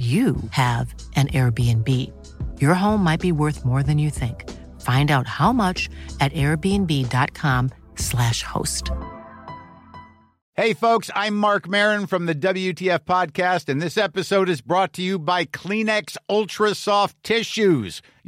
you have an Airbnb. Your home might be worth more than you think. Find out how much at airbnb.com/slash host. Hey, folks, I'm Mark Marin from the WTF Podcast, and this episode is brought to you by Kleenex Ultra Soft Tissues,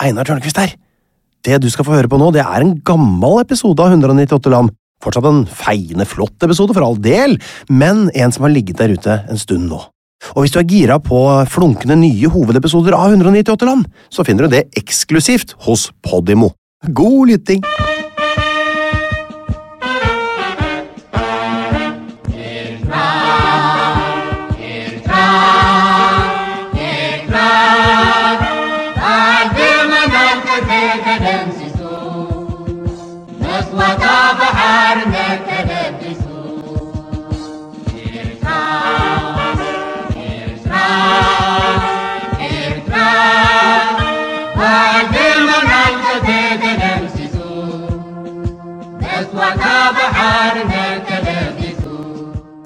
Einar Tørnquist her. Det du skal få høre på nå, det er en gammel episode av 198 land. Fortsatt en feiende flott episode, for all del, men en som har ligget der ute en stund nå. Og hvis du er gira på flunkende nye hovedepisoder av 198 land, så finner du det eksklusivt hos Podimo. God lytting!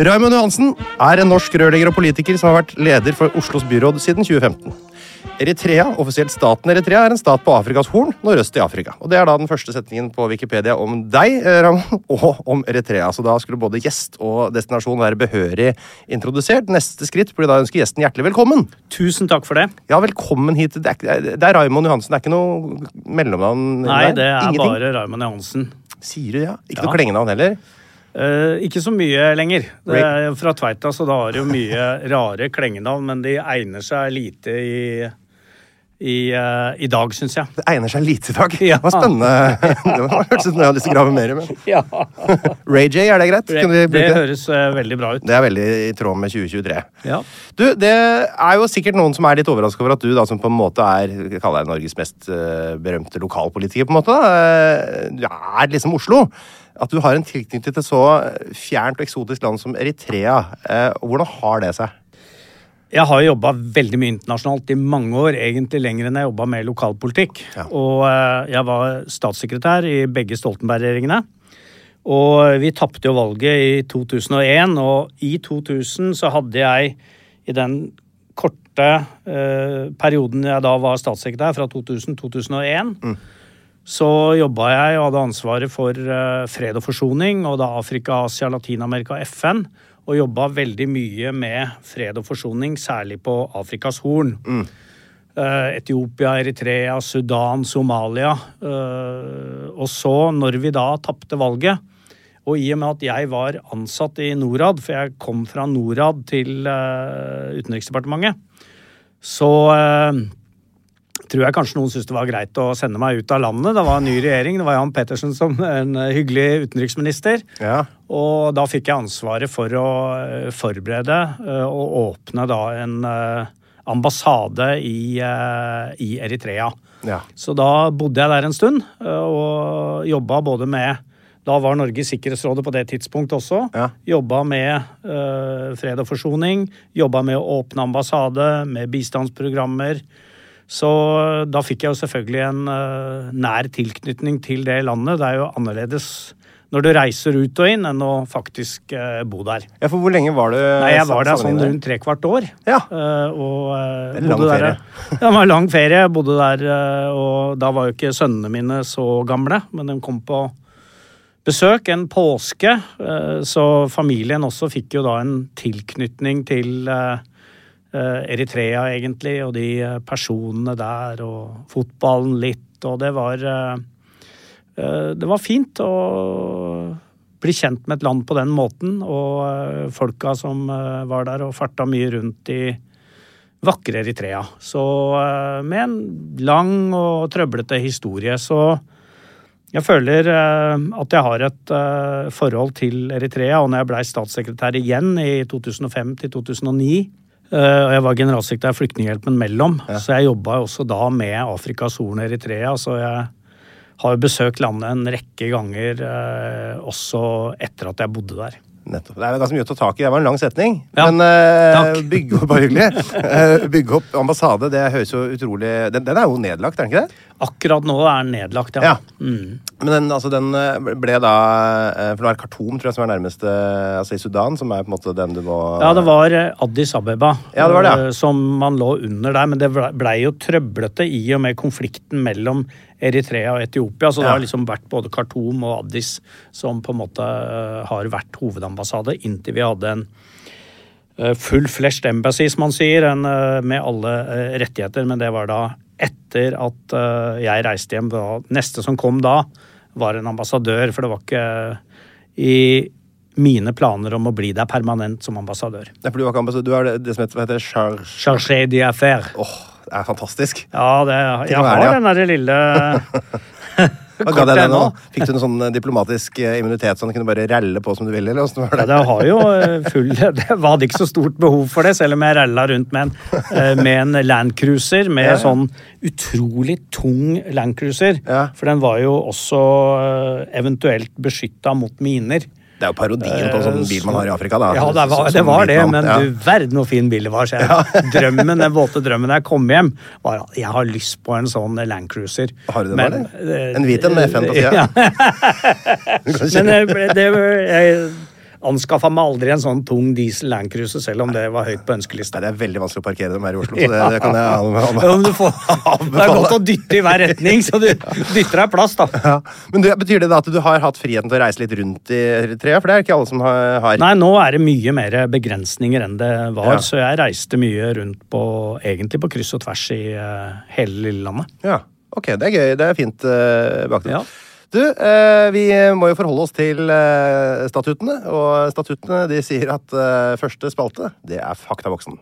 Raymond Johansen er en norsk rørlegger og politiker som har vært leder for Oslos byråd siden 2015. Eritrea, offisielt staten Eritrea, er en stat på Afrikas Horn, nordøst i Afrika. Og Det er da den første setningen på Wikipedia om deg, eh, og om Eritrea. Så da skulle både gjest og destinasjon være behørig introdusert. Neste skritt blir da å ønske gjesten hjertelig velkommen. Tusen takk for det. Ja, velkommen hit. Det er, det er Raymond Johansen, det er ikke noe mellomnavn? Nei, det er Ingenting? bare Raymond Johansen. Sier du ja? Ikke Ja. noe klengenavn heller? Eh, ikke så mye lenger. Det er fra Tveita, så da har det jo mye rare klengenavn, men de egner seg lite i, i, uh, i dag, syns jeg. Det egner seg lite i dag. Ja. Det var spennende. Det var- hørtes ut som jeg hadde lyst til å grave mer i. Men. Ja. Ray J, er det greit? Det, det? høres uh, veldig bra ut. Det er veldig i tråd med 2023. Ja. Du, Det er jo sikkert noen som er litt overraska over at du, da, som på en måte er kaller deg Norges mest berømte lokalpolitiker, på en måte, da, du er liksom Oslo. At du har en tilknytning til et så fjernt og eksotisk land som Eritrea. Eh, hvordan har det seg? Jeg har jobba veldig mye internasjonalt i mange år, egentlig lenger enn jeg jobba med lokalpolitikk. Ja. Og eh, jeg var statssekretær i begge Stoltenberg-regjeringene. Og vi tapte jo valget i 2001, og i 2000 så hadde jeg i den korte eh, perioden jeg da var statssekretær, fra 2000 2001, så jobba jeg og hadde ansvaret for eh, fred og forsoning, og da Afrika, Asia, Latin-Amerika og FN. Og jobba veldig mye med fred og forsoning, særlig på Afrikas Horn. Mm. Etiopia, Eritrea, Sudan, Somalia. Eh, og så, når vi da tapte valget, og i og med at jeg var ansatt i Norad, for jeg kom fra Norad til eh, Utenriksdepartementet, så eh, tror jeg kanskje noen syntes det var greit å sende meg ut av landet. Det var en ny regjering, det var Jan Pettersen som en hyggelig utenriksminister. Ja. Og da fikk jeg ansvaret for å eh, forberede eh, og åpne da en eh, ambassade i, i Eritrea. Ja. Så da bodde jeg der en stund og jobba både med Da var Norge i Sikkerhetsrådet på det tidspunktet også. Ja. Jobba med eh, fred og forsoning. Jobba med å åpne ambassade, med bistandsprogrammer. Så da fikk jeg jo selvfølgelig en uh, nær tilknytning til det landet. Det er jo annerledes når du reiser ut og inn, enn å faktisk uh, bo der. Ja, for hvor lenge var du Nei, jeg var der sånn rundt trekvart år. Ja. Uh, og eh, Det er en lang ferie. der-. Det var en lang ferie. Jeg bodde der, eh, og da var jo ikke sønnene mine så gamle, men de kom på besøk en påske. eh, Så familien også fikk jo da en tilknytning til eh, eh, Eritrea, egentlig, og de eh, personene der, og fotballen litt, og det var eh, eh, Det var fint å bli kjent med et land på den måten, og eh, folka som eh, var der og farta mye rundt i vakre Eritrea. Så eh, med en lang og trøblete historie, så jeg føler eh, at jeg har et eh, forhold til Eritrea, og når jeg blei statssekretær igjen i 2005 til 2009 eh, og jeg var generalsekretær i Flyktninghjelpen mellom, så jeg jobba også da med Afrikas Horn og Eritrea. Så jeg har jo besøkt landet en rekke ganger eh, også etter at jeg bodde der. Nettopp. Det er ganske mye å ta tak i. Det var en lang setning. Ja, Men uh, bygge opp bare hyggelig. Eh, bygge opp ambassade, det høres jo utrolig Den, den er jo nedlagt, er den ikke det? Akkurat nå er den nedlagt, ja. Ja. Men den, altså, den eh, ble da eh, For det er Khartoum, tror jeg, som er nærmeste Altså i Sudan, som er på en måte den du må Ja, det var eh, Addis Abeba Ja, det var det, ja. eh, som man lå under der. Men det ble- blei jo trøblete i og med konflikten mellom Eritrea og Etiopia. Så det Ja. har liksom vært både Khartoum og Addis som på en måte eh, har vært hovedambassade, inntil vi hadde en eh, full fleshed embassy, som man sier, en, eh, med alle eh, rettigheter. Men det var da etter at eh, jeg reiste hjem. Da, neste som kom da, var en ambassadør, for det var ikke i mine planer om å bli der permanent som ambassadør. Nei, for du var ikke ambassadør. Du er det, som heter, heter char... Chargé d'affaires. Åh, det er fantastisk. Ja, det, jeg er har det, ja? den derre lille Hva ga deg det nå? Fikk du en sånn eh, diplomatisk eh, immunitet sånn du kunne bare ralle på som du ville? eller hvordan var Ja, det? det har jo eh, full Det var ikke så stort behov for det, selv om jeg ralla rundt med en, med en landcruiser med Ja, ja. sånn utrolig tung landcruiser. Ja. For den var jo også eventuelt beskytta mot miner. Det er jo parodien på en sånn bil man har i Afrika. da. Ja, det var det, var det men Ja. du verden hvor fin bil det var. Så jeg, drømmen, Den våte drømmen da jeg kom hjem, var at jeg har lyst på en sånn landcruiser. Har du det, Men, bare? eh, En hvit en med FN på sida? Ja, men det, ble- det, jeg anskaffa meg aldri en sånn tung diesel landcruiser, selv om det var høyt på ønskelista. Nei, det er veldig vanskelig å parkere dem her i Oslo, så det, det kan jeg anbefale. Det er godt å dytte i hver retning, så du dytter deg plass, da. Ja. Men du, Betyr det da at du har hatt friheten til å reise litt rundt i treet? For det er ikke alle som har. Nei, nå er det mye mer begrensninger enn det var, Ja. så jeg reiste mye rundt på egentlig på kryss og tvers i uh, hele lille landet. Ja, ok, det er gøy. Det er fint uh, bakgrunn. Ja. Du, eh, vi må jo forholde oss til eh, statuttene, og statuttene de sier at eh, første spalte, det er Faktaboksen.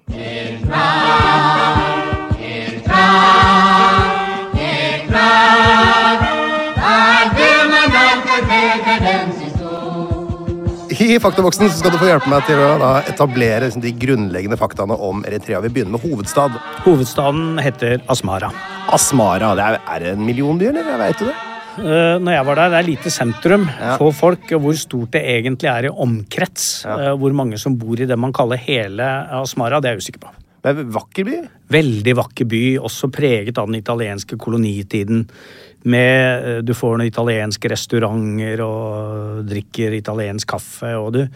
I Faktaboksen så skal du få hjelpe meg til å etablere liksom, de grunnleggende faktaene om Eritrea. Vi begynner med hovedstad. Hovedstaden heter Asmara. Asmara. Det er, er det en millionby, eller? Vet du det? Eh, når jeg var der, det er lite sentrum Ja. for folk. Hvor stort det egentlig er i omkrets. Eh, hvor mange som bor i det man kaller hele Asmara, det er jeg usikker på. Det er en vakker by. Veldig vakker by, også preget av den italienske kolonitiden. Med, eh, du får noen italienske restauranter og drikker italiensk kaffe. og du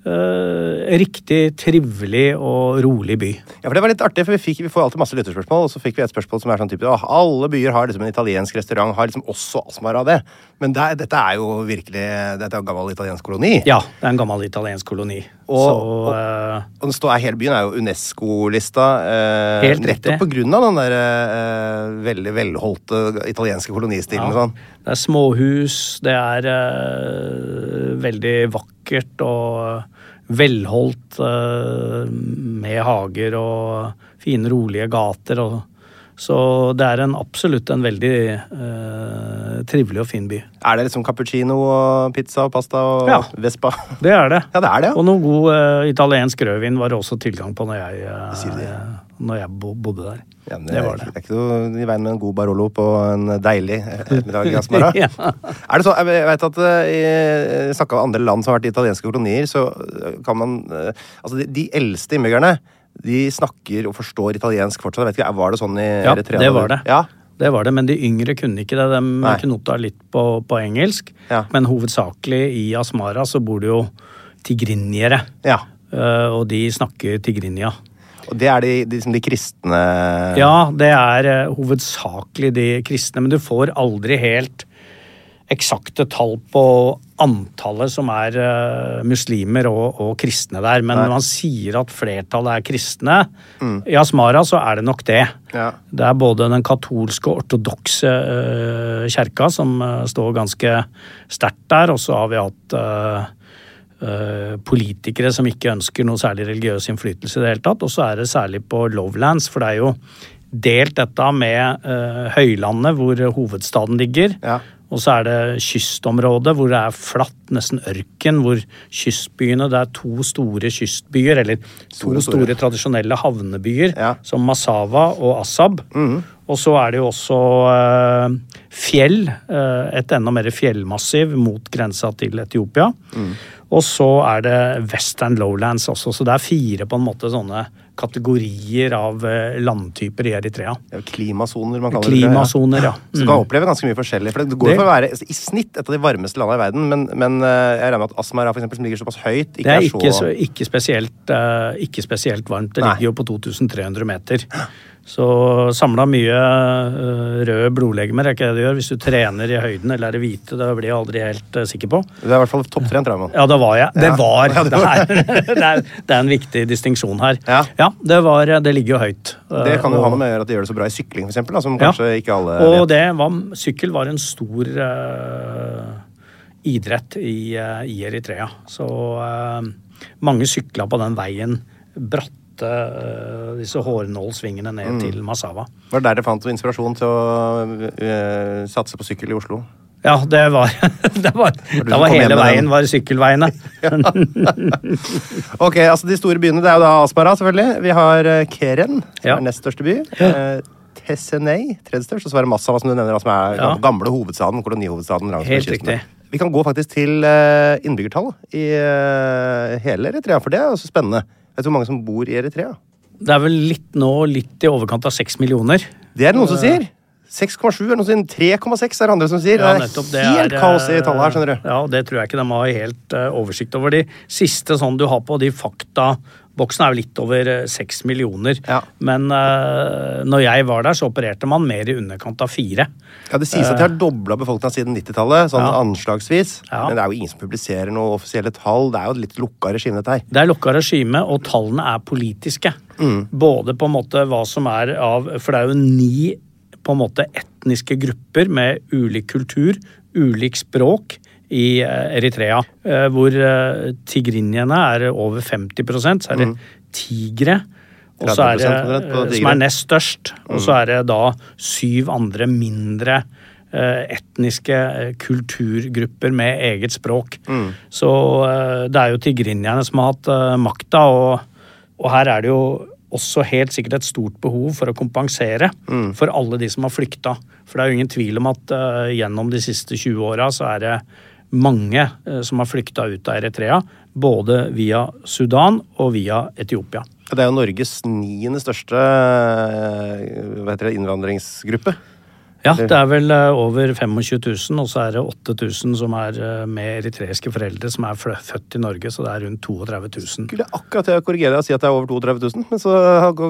Riktig trivelig og rolig by. Ja, for det var litt artig, for vi, fikk, vi får alltid masse lytterspørsmål, og så fikk vi et spørsmål som er sånn type alle byer har liksom en italiensk restaurant, har liksom også Asmara det. Men det, er- dette er jo virkelig Dette er en gammel italiensk koloni. Ja, det er en gammel italiensk koloni. Og- Så og- eh, Og den står, hele byen er jo UNESCO-lista. Eh, Helt riktig. nettopp av den der eh, veldig velholdte italienske kolonistilen Ja. sånn. Det er småhus, det er eh, veldig vakkert og velholdt med hager og fine, rolige gater. Og, så det er en, absolutt en veldig eh, trivelig og fin by. Er det liksom cappuccino og pizza og pasta og Ja. Vespa? Det er det. Ja, det er det, ja. Og noe god eh, italiensk rødvin var det også tilgang på når jeg, eh, når jeg bo- bodde der. Ja, men det var Det det. er ikke noe i veien med en god Barolo på en deilig ettermiddag i Asmara. Ja. Er det så, jeg vet at eh, i snakka om andre land som har vært italienske kolonier, så eh, kan man eh, Altså, de, de eldste innbyggerne, de snakker og forstår italiensk fortsatt. Jeg vet ikke, Var det sånn i Ja, Eritrea? det var det. Ja, Det var det, men de yngre kunne ikke det. De Nei. knota litt på, på engelsk. Ja. Men hovedsakelig i Asmara så bor det jo tigrinjere. ja. Eh, og de snakker tigrinja. Og det er de, de, liksom de kristne Ja, det er eh, hovedsakelig de kristne, men du får aldri helt eksakte tall på antallet som er eh, muslimer og, og kristne der. Men Nei. når man sier at flertallet er kristne, i Asmara så er det nok det. Ja. Det er både den katolske og ortodokse uh, kjerka som uh, står ganske sterkt der, og så har vi hatt politikere som ikke ønsker noe særlig religiøs innflytelse i det hele tatt. Og så er det særlig på Lowlands, for det er jo delt dette med høylandet hvor hovedstaden ligger. Ja. Og så er det kystområdet hvor det er flatt, nesten ørken, hvor kystbyene Det er to store kystbyer, eller to store. store tradisjonelle havnebyer, Ja. som Massawa og Assab. Og så er det jo også eh, fjell, eh, et enda mer fjellmassiv mot grensa til Etiopia. Og så er det Western Lowlands også, så det er fire på en måte sånne kategorier av eh, landtyper i Eritrea. Det er jo klimasoner man kaller det. Klimasoner, ja. Så du kan oppleve ganske mye forskjellig. For det går Det- for å være i snitt et av de varmeste landene i verden, men, men eh, jeg regner med at Asmara, for eksempel, som ligger såpass høyt, ikke Det er er, ikke, så så, ikke, spesielt, eh, ikke spesielt varmt. Det Nei. ligger jo på 2300 meter. Så samla mye eh, røde blodlegemer er ikke det du gjør hvis du trener i høyden eller er det hvite. Det blir jeg aldri helt eh, sikker på. Det er i hvert fall topptrent, Raymond. Ja, det var jeg. Det Ja. var. Ja, det var. det, er, det er en viktig distinksjon her. Ja. det, var, det ligger jo høyt. Det kan jo Eh, ha noe med å gjøre at de gjør det så bra i sykling, for eksempel, da, som Ja. kanskje ikke alle Og vet. det var, sykkel var en stor uh, idrett i, uh, i Eritrea. Så uh, mange sykla på den veien, bratte eh, disse hårnålsvingene ned Mm. til Massawa. Var det der dere fant inspirasjon til å eh, satse på sykkel i Oslo? Ja, det var, det var, det var hele veien var sykkelveiene. Ok, altså De store byene det er jo da Asmara, selvfølgelig. Vi har eh, Keren, som Ja. er nest største by. Ja. Tessenei, tredje størst. Og så er det Massawa, som du nevner, som er Ja. gamle hovedstaden. kolonihovedstaden langs Helt kysten. riktig. Vi kan gå faktisk til innbyggertall i hele Eritrea, for det er også spennende. Vet du hvor mange som bor i Eritrea? Det er vel litt nå litt i overkant av seks millioner. Det er det noen som sier. 6,7 er noen som sier. 3,6 er det andre som sier. Ja, det er helt er, kaos i eh, tallet her, skjønner du. Ja, det tror jeg ikke de har helt eh, oversikt over. De siste sånn du har på de faktaboksene er jo litt over eh, seks millioner. Ja. Men uh, når jeg var der, så opererte man mer i underkant av fire. Ja, Det sies at de har dobla befolkninga siden 90-tallet, sånn Ja. anslagsvis. Ja. Men det er jo ingen som publiserer noen offisielle tall. Det er jo et litt lukka regime, dette her. Det er lukka regime, og tallene er politiske. Mm. Både på en måte hva som er av For det er jo ni på en måte etniske grupper med ulik kultur, ulik språk i eh, Eritrea. eh, Hvor eh, tigrinjene er over 50% så er det tigre. Og så er det, Mm. som er nest størst. Og så er det da syv andre mindre etniske kulturgrupper med eget språk. Mm. Så det er jo tigrinjerne som har hatt makta, og, og her er det jo også helt sikkert et stort behov for å kompensere Mm. for alle de som har flykta. For det er jo ingen tvil om at uh, gjennom de siste 20 åra så er det mange eh, som har flykta ut av Eritrea. Både via Sudan og via Etiopia. Det er jo Norges niende største eh, innvandringsgruppe. Ja, det er vel eh, over 25 000, og så er det 8000 som er eh, med eritreiske foreldre som er født i Norge, så det er rundt 32 000. Skulle akkurat til å korrigere deg og si at det er over 32 000, men så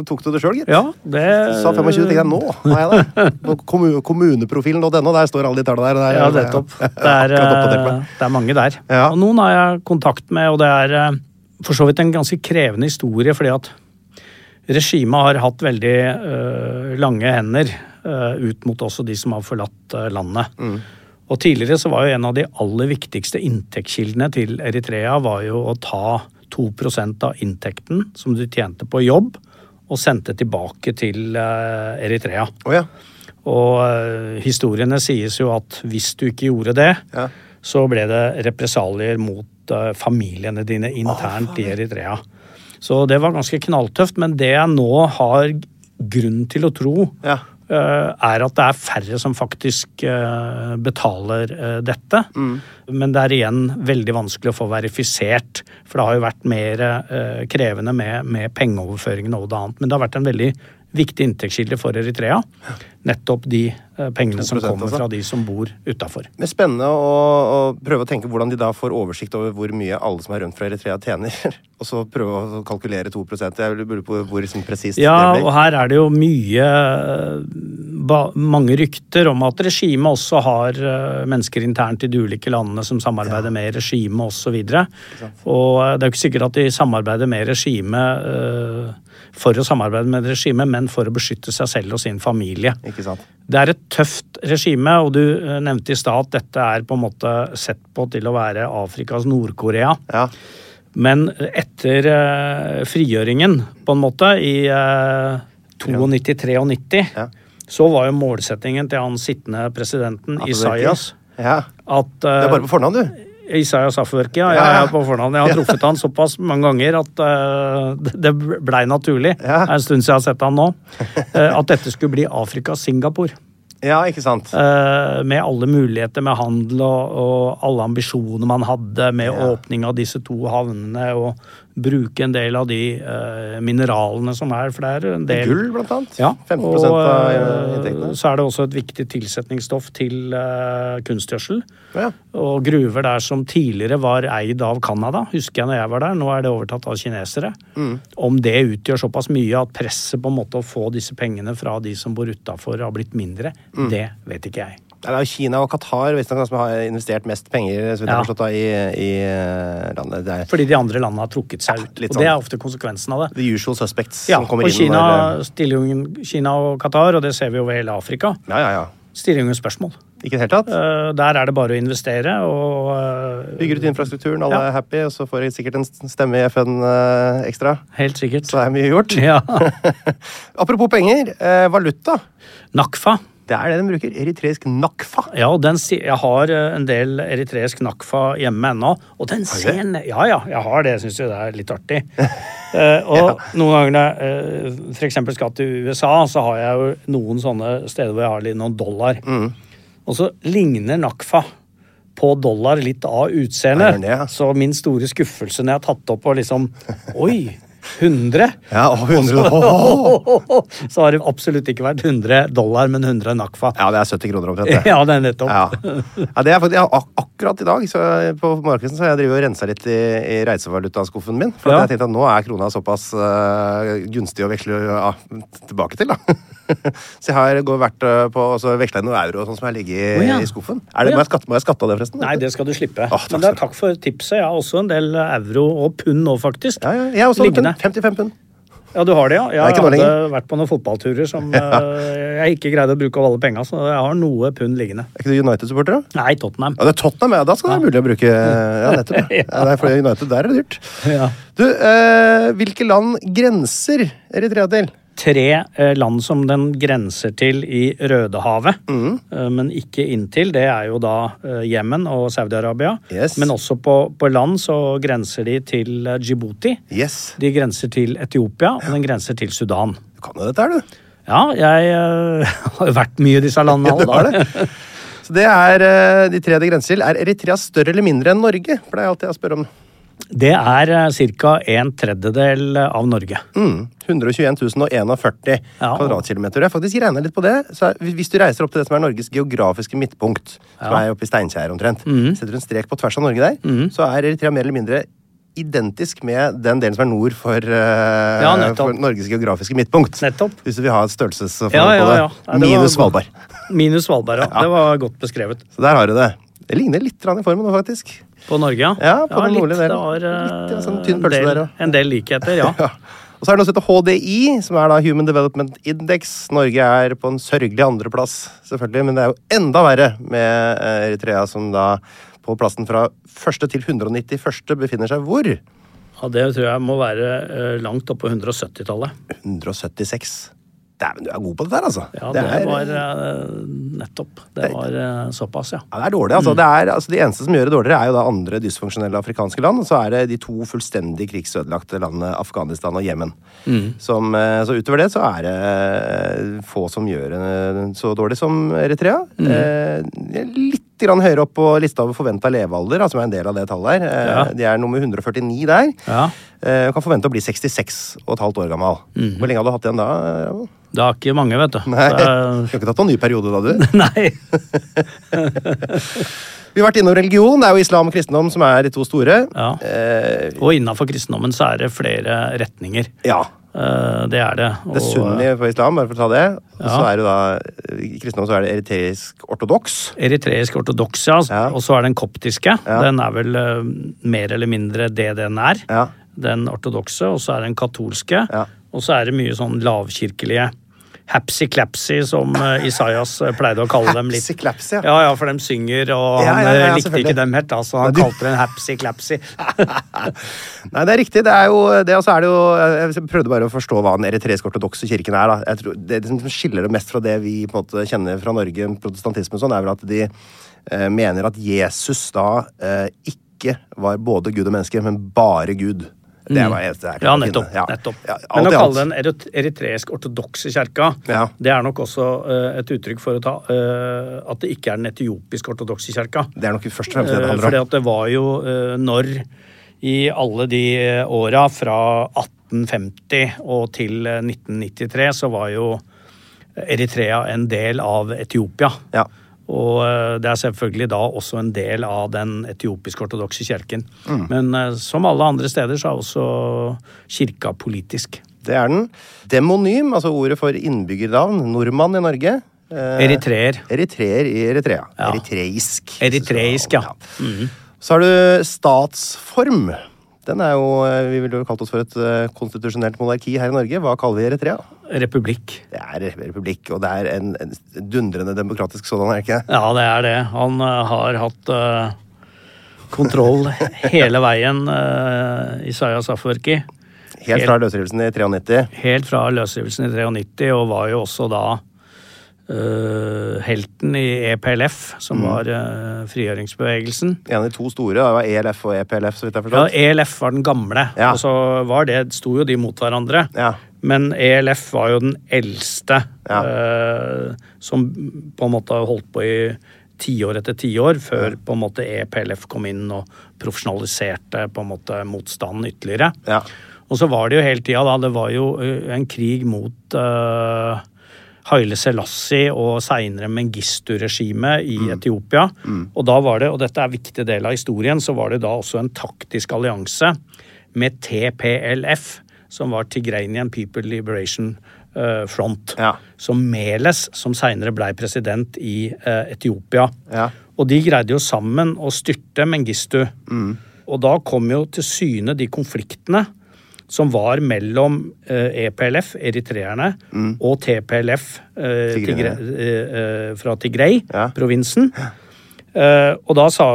tok du det sjøl, gitt. Ja, det Du sa 25, tenkte jeg nå Nei jeg det. På kommu kommuneprofilen.no, der står alle de tallene der. der Ja, nettopp. Det er, eh, det er mange der. Ja. Og noen har jeg kontakt med, og det er eh, for så vidt en ganske krevende historie, fordi at regimet har hatt veldig øh, lange hender eh, ut mot også de som har forlatt eh, landet. Mm. Og tidligere så var jo en av de aller viktigste inntektskildene til Eritrea var jo å ta 2% av inntekten som du tjente på jobb, og sendte tilbake til eh, Eritrea. Oh, ja. Og eh, historiene sies jo at hvis du ikke gjorde det, Ja. så ble det represalier mot eh, familiene dine internt i Eritrea. Så det var ganske knalltøft. Men det jeg nå har grunn til å tro, Ja. Eh, er at det er færre som faktisk eh, betaler dette. dette. Men det er igjen veldig vanskelig å få verifisert, for det har jo vært mer eh, krevende med, med pengeoverføringene og det annet. Men det har vært en veldig viktig inntektskilde for Eritrea. Nettopp de eh, pengene som kommer altså. fra de som bor utafor. Spennende å, å prøve å tenke hvordan de da får oversikt over hvor mye alle som er rundt fra Eritrea tjener. Og så prøve å kalkulere 2% Jeg lurer på hvor liksom, presist Ja, det og her er det jo mye ba, Mange rykter om at regimet også har eh, mennesker internt i de ulike landene som samarbeider med regimet osv. Og, og eh, det er jo ikke sikkert at de samarbeider med regimet eh, for å samarbeide med regimet, men for å beskytte seg selv og sin familie. Det er et tøft regime, og du eh, nevnte i stad at dette er på en måte sett på til å være Afrikas Nord-Korea. Ja. Men etter eh, frigjøringen, på en måte, i uh, 92-93, Ja. så var jo målsettingen til han sittende presidenten, Isaias, Ja. at Det er bare på fornavn, du. Isaias Afewerki, ja, Ja. jeg er på fornavn. Jeg har truffet han såpass mange ganger at uh, det- blei naturlig. Det er en stund siden jeg har sett han nå. Uh, at dette skulle bli Afrika-Singapore. Ja, ikke sant? Uh, med alle muligheter med handel og, og alle ambisjoner man hadde med Ja. åpning av disse to havnene og bruke en del av de uh, mineralene som er, for det er en del Gull, blant annet. Ja, 15 og av eh, inntektene. så er det også et viktig tilsetningsstoff til uh, kunstgjødsel. Ja. Og gruver der som tidligere var eid av Canada, husker jeg når jeg var der. Nå er det overtatt av kinesere. Mm. Om det utgjør såpass mye at presset på en måte å få disse pengene fra de som bor utafor har blitt mindre, Mm. det vet ikke jeg. Det er jo Kina og Qatar visstnok som har investert mest penger så vidt jeg Ja. forstått, da, i, i eh, landet. Det er Fordi de andre landene har trukket seg ut. litt Og det er sånn. ofte konsekvensen av det. the usual suspects Ja, som kommer og inn. Kina, når, jo Kina og Qatar, og det ser vi over hele Afrika, ja, ja, ja. stiller ingen spørsmål. Ikke helt tatt. Uh, Der er det bare å investere og uh, Bygger ut infrastrukturen, alle Ja. er happy, og så får jeg sikkert en stemme i FN uh, ekstra. Helt sikkert. Så er mye gjort. Ja. Apropos penger, eh, valuta. Nakfa. Det er det de bruker. Eritreisk nakfa. Ja, den, jeg har eh, en del eritreisk nakfa hjemme ennå. Og den ser Ja, ja, jeg har det. Syns jo det er litt artig. uh, og noen ganger når jeg eh, for eksempel skal til USA, så har jeg jo noen sånne steder hvor jeg har litt noen dollar. Mm. Og så ligner nakfa på dollar litt av Ja, utseendet. ja. Så min store skuffelse når jeg har tatt opp og liksom Oi! 100? Ja, og 100 Oh. Så har det absolutt ikke vært 100 dollar, men 100 nakfa. Ja, det er 70 kroner omtrent. det. Ja, det er nettopp. Ja. ja, det er faktisk, ja, akkurat i dag så på morgenkvisten så har jeg og rensa litt i, i reisevalutaskuffen min. For jeg tenkte at nå er krona såpass uh, gunstig å veksle tilbake til, da. så jeg har gått, vært eh, på og veksla inn noen euro og sånn som jeg ligger i, Å, ja. i skuffen. Er det, oh, ja. må, jeg skatte, må jeg skatte av det, forresten? Nei, det skal du slippe. Oh, takk Men det er takk for tipset. Jeg har også en del euro og pund nå, faktisk. Ja, ja. Jeg har også Liggende. 55 pund. Ja, du har det, ja? Jeg ikke hadde vært på noen fotballturer som ja. jeg ikke greide å bruke av alle penga, så jeg har noe pund liggende. Er ikke du United-supporter, da? Nei, Tottenham. Ja, det er Tottenham, ja. Da skal det være mulig å bruke Ja, nettopp. ja. Ja, det er for United der er det dyrt. Ja. Du, eh, hvilke land grenser Eritrea til? Tre eh, land som den grenser til i Rødehavet, Mm. eh, men ikke inntil. Det er jo da eh, Jemen og Saudi-Arabia. Yes. Men også på, på land så grenser de til Djibouti. Yes. De grenser til Etiopia, og den grenser til Sudan. Du kan jo dette her, du. Ja, jeg har jo vært mye i disse landene. Ja, da. har det. Så det er de tre det grenser til. Er Eritrea større eller mindre enn Norge? For det er alltid jeg spør om. Det er ca. en tredjedel av Norge. Mm. 121 041 Ja. kvadratkilometer. Jeg faktisk regner litt på det. Så hvis du reiser opp til det som er Norges geografiske midtpunkt, som er oppe i Steinkjer omtrent, mm. setter du en strek på tvers av Norge der, så er Eritrea mer eller mindre identisk med den delen som er nord for, uh, Ja, for Norges geografiske midtpunkt. Nettopp. Hvis du vil ha et størrelsesforhold Ja, ja, på det. ja. Minus. Svalbard. Minus Svalbard, ja. Det var godt beskrevet. Så der har du det. Det ligner litt i formen nå, faktisk. På Norge, ja. Ja, på den litt. delen. Det var Litt, eh, ja, sånn tynn en, pølse del, der, ja. en del likheter, ja. Ja. Og så er det noe som heter HDI, som er da Human Development Index. Norge er på en sørgelig andreplass, selvfølgelig, men det er jo enda verre med eh, Eritrea, som da på plassen fra første til 191. befinner seg hvor? ja. Det tror jeg må være eh, langt oppe på 170-tallet. 176. Dæven, du er god på dette her, altså. Ja, det, er, var eh, nettopp. Det var eh, såpass, ja. Ja, det er dårlig. altså. Det er, altså. De eneste som gjør det dårligere, er jo da andre dysfunksjonelle afrikanske land. Og så er det de to fullstendig krigsødelagte landene Afghanistan og Jemen. Som, eh, Så utover det så er det eh, få som gjør det så dårlig som Eritrea. Eh, de er litt høyere opp på lista over forventa levealder, som er en del av det tallet her. Eh, Ja. De er nummer 149 der. ja. Eh, kan forvente å bli 66 og et halvt år gammel. Hvor lenge har du hatt igjen da? Det har ikke mange, vet du. Nei, Du har ikke tatt noen ny periode da, du? nei. Vi har vært innom religion. Det er jo islam og kristendom som er de to store. Ja. Eh, Og innafor kristendommen så er det flere retninger. ja. Eh, Det er det. Det er Og, sunni på islam, bare for å ta det. Ja. så er det da I kristendom så er det eritreisk ortodoks. Eritreisk ortodoks, ja. Ja. Og så er den koptiske. Ja. Den er vel eh, mer eller mindre det den er. Ja. Den ortodokse. Og så er den katolske. Ja. Og så er det mye sånn lavkirkelige hapsy-clapsy, som eh, Isaias eh, pleide å kalle dem litt. Hapsy-clapsy, ja. Ja, ja, for de synger, og han ja, ja, eh, likte ikke dem helt, så han Nei, du- kalte det en hapsy-clapsy. Nei, det er riktig. Det er jo, det altså er det jo, jeg prøvde bare å forstå hva den eritreisk ortodokse kirken er. da. Jeg tror, det som skiller det mest fra det vi på en måte kjenner fra Norge, protestantisme og sånn, er vel at de eh, mener at Jesus da eh, ikke var både Gud og menneske, men bare Gud. Det var eneste jeg Mm. Ja, nettopp. finne. Ja. nettopp. Ja, Men å kalle den erit- eritreisk ortodokse kjerka, Ja. det er nok også uh, et uttrykk for å ta, uh, at det ikke er den etiopisk ortodokse kjerka. Det er nok først og fremst det det handler om. Uh, Fordi at det var jo eh, når i alle de åra fra 1850 og til eh, 1993 så var jo Eritrea en del av Etiopia. Ja. Og eh, det er selvfølgelig da også en del av den etiopisk-ortodokse kirken. Mm. Men eh, som alle andre steder så er også kirka politisk. Det er den. Demonym, altså ordet for innbyggernavn. Nordmann i Norge. Eh, Eritreer. Eritreer i Eritrea. Ja. Eritreisk. Eritreisk, ja. Mhm. Så har du statsform. Den er jo, eh, Vi ville jo kalt oss for et konstitusjonelt monarki her i Norge. Hva kaller vi Eritrea? Republikk. Det er republikk, og det er en, en dundrende demokratisk sådan, er det ikke? Ja, det er det. Han eh, har hatt eh, kontroll hele veien, uh, Isaiah Safwerki. Helt fra løsrivelsen i 93. Helt fra løsrivelsen i 93, og var jo også da uh, helten i EPLF, som var uh, frigjøringsbevegelsen. En av de to store det var ELF og EPLF, så vidt jeg har Ja. ELF var den gamle, Ja. og så var det, sto jo de mot hverandre. Ja. Men ELF var jo den eldste Ja. eh, som på en måte holdt på i tiår etter tiår, før på en måte EPLF kom inn og profesjonaliserte på en måte motstanden ytterligere. Ja. Og så var det jo hele tida, da. Det var jo eh, en krig mot uh, Haile Selassie og seinere Mengistu-regimet i Etiopia. Og da var det, og dette er en viktig del av historien, så var det da også en taktisk allianse med TPLF, som var Tigranian People Liberation eh, Front. Ja. Som Meles, som seinere blei president i eh, Etiopia. Ja. Og de greide jo sammen å styrte Mengistu. Og da kom jo til syne de konfliktene som var mellom eh, EPLF, eritreerne, og TPLF eh, Tigre. Eh, fra Tigrei, Ja. provinsen. Eh, og da sa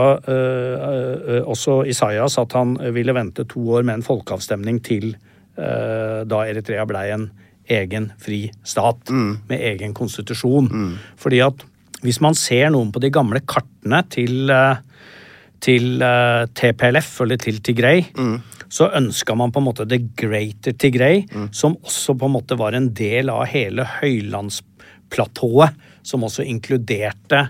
også Isaias at han ville vente to år med en folkeavstemning til da Eritrea blei en egen fri stat med egen konstitusjon. Fordi at hvis man ser noen på de gamle kartene til, eh, til eh, TPLF, eller til Tigrei, så ønska man på en måte The Greater Tigray, som også på en måte var en del av hele høylandsplatået, som også inkluderte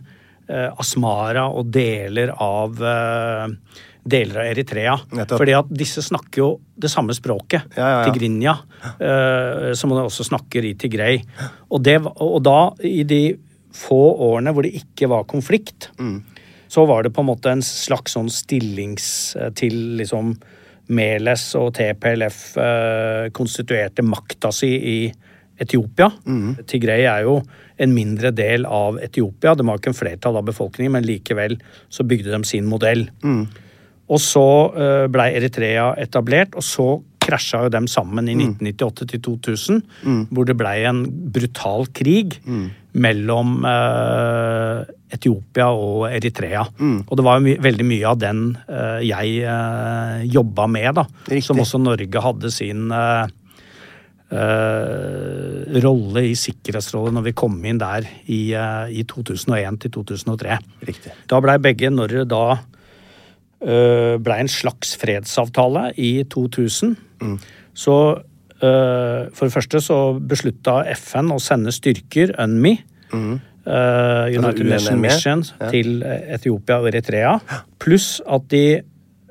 eh, Asmara og deler av eh, deler av Eritrea. Nettopp. Fordi at disse snakker jo det samme språket, Ja, ja, ja. tigrinja, uh, som man også snakker i Tigray. Og, det, og da, i de få årene hvor det ikke var konflikt, så var det på en måte en slags sånn stillings eh, til liksom Meles og TPLF uh, konstituerte makta si i Etiopia. Tigray er jo en mindre del av Etiopia. De har ikke en flertall av befolkningen, men likevel så bygde de sin modell. Og så uh, blei Eritrea etablert, og så krasja jo dem sammen i 1998 til 2000, hvor det blei en brutal krig mellom eh, Etiopia og Eritrea. Og det var jo my veldig mye av den eh, jeg uh, jobba med, da. Riktig. Som også Norge hadde sin eh, eh, rolle i Sikkerhetsrådet når vi kom inn der i, eh, i 2001 til 2003. Riktig. Da blei begge, når da blei en slags fredsavtale i 2000, så øh, For det første så beslutta FN å sende styrker, UNMI, øh, United Nations Mission, ja. til Etiopia og Eritrea, pluss at de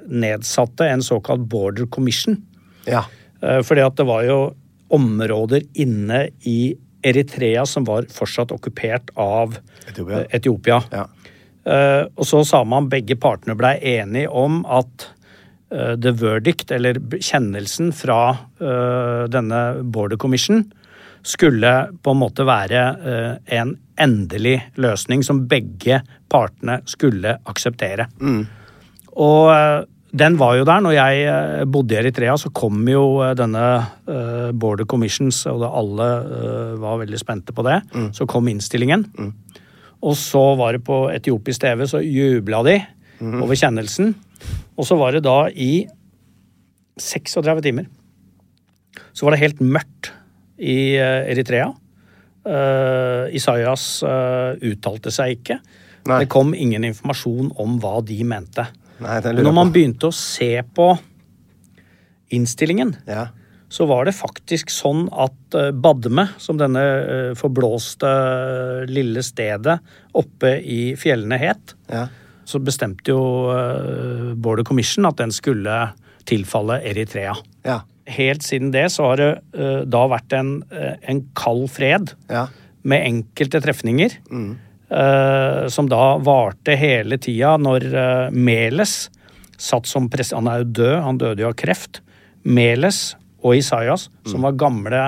nedsatte en såkalt border commission. Ja. Eh, Fordi at det var jo områder inne i Eritrea som var fortsatt okkupert av Etiopia. eh, Etiopia. Ja. Eh, Og så sa man begge partene blei enige om at eh, the verdict, eller kjennelsen fra eh, denne border commission, skulle på en måte være en endelig løsning som begge partene skulle akseptere. Og eh, den var jo der. Når jeg bodde i Eritrea, så kom jo denne Border Commissions, og da alle var veldig spente på det. Så kom innstillingen. Og så var det på etiopisk TV, så jubla de over kjennelsen. Og så var det da i 36 timer så var det helt mørkt i eh, Eritrea. Uh, Isaias uh, uttalte seg ikke. Nei. Det kom ingen informasjon om hva de mente. Nei, Når man begynte å se på innstillingen, Ja. Så var det faktisk sånn at eh, Badme, som denne eh, forblåste eh, lille stedet oppe i fjellene het, Ja. så bestemte jo Border Commission at den skulle tilfalle Eritrea. Ja. Helt siden det så har det da vært en, en kald fred Ja. med enkelte trefninger. eh, som da varte hele tida når Meles satt som pres... Han er jo død, han døde jo av kreft. Meles og Isaias, som var gamle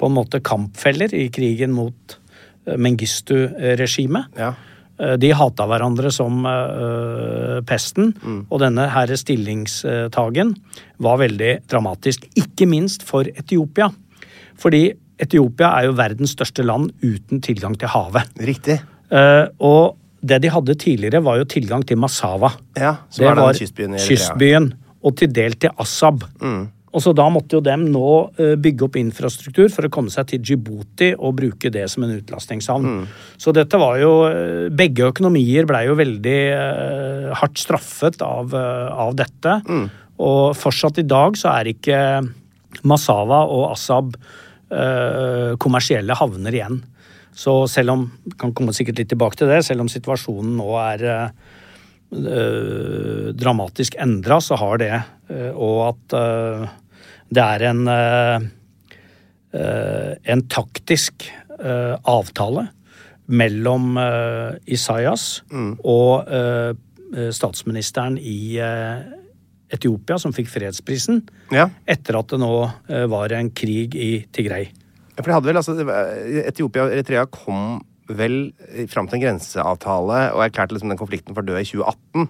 på en måte kampfeller i krigen mot eh, Mengistu-regimet. Ja. Eh, De hata hverandre som uh, pesten, og denne herre stillingstagen var veldig dramatisk. Ikke minst for Etiopia. Fordi Etiopia er jo verdens største land uten tilgang til havet. Riktig. Uh, og det de hadde tidligere, var jo tilgang til Massawa. Ja, det var, var kystbyen kystbyen, og til del til Assab. Og så da måtte jo dem nå eh, bygge opp infrastruktur for å komme seg til Djibouti og bruke det som en utlastingshavn. Så dette var jo eh, Begge økonomier blei jo veldig uh, hardt straffet av, uh, av dette. Og fortsatt i dag så er ikke Massawa og Assab uh, kommersielle havner igjen. Så selv om kan komme sikkert litt tilbake til det, selv om situasjonen nå er dramatisk endra, så har det eh, Og at eh, det er en eh, eh, en taktisk eh, avtale mellom eh, Isaias og eh, eh, statsministeren i eh, Etiopia, som fikk fredsprisen, Ja. etter at det nå eh, var en krig i Tigray. Ja, For det hadde vel, altså, Etiopia og Eritrea kom vel fram til en grenseavtale og erklærte liksom den konflikten for død i 2018.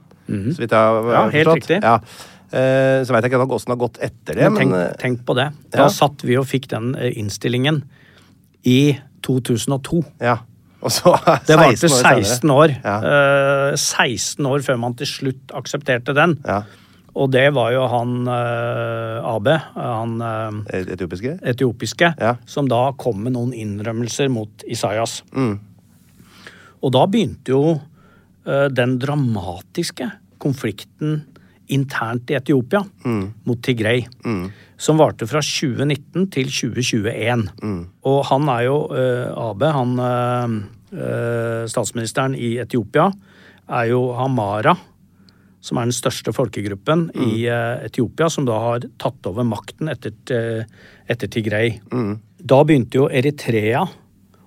Så vidt jeg har. Ja, helt forstått. riktig. Ja. Eh, Så veit jeg ikke hvordan det har gått etter det, Men tenk, men eh, tenk på det. Da ja. satt vi og fikk den eh, innstillingen i 2002. ja. Og så Det varte 16 år 16 år. Ja. Eh, 16 år før man til slutt aksepterte den. Ja. Og det var jo han uh, AB, han uh, Etiopiske? etiopiske, Ja. som da kom med noen innrømmelser mot Isaias. Mm. Og da begynte jo eh, den dramatiske konflikten internt i Etiopia Mm. mot Tigray. Som varte fra 2019 til 2021. Mm. Og han er jo uh, Abe, han eh, statsministeren i Etiopia, er jo Hamara, som er den største folkegruppen i eh, Etiopia, som da har tatt over makten etter, etter Tigray. Da begynte jo Eritrea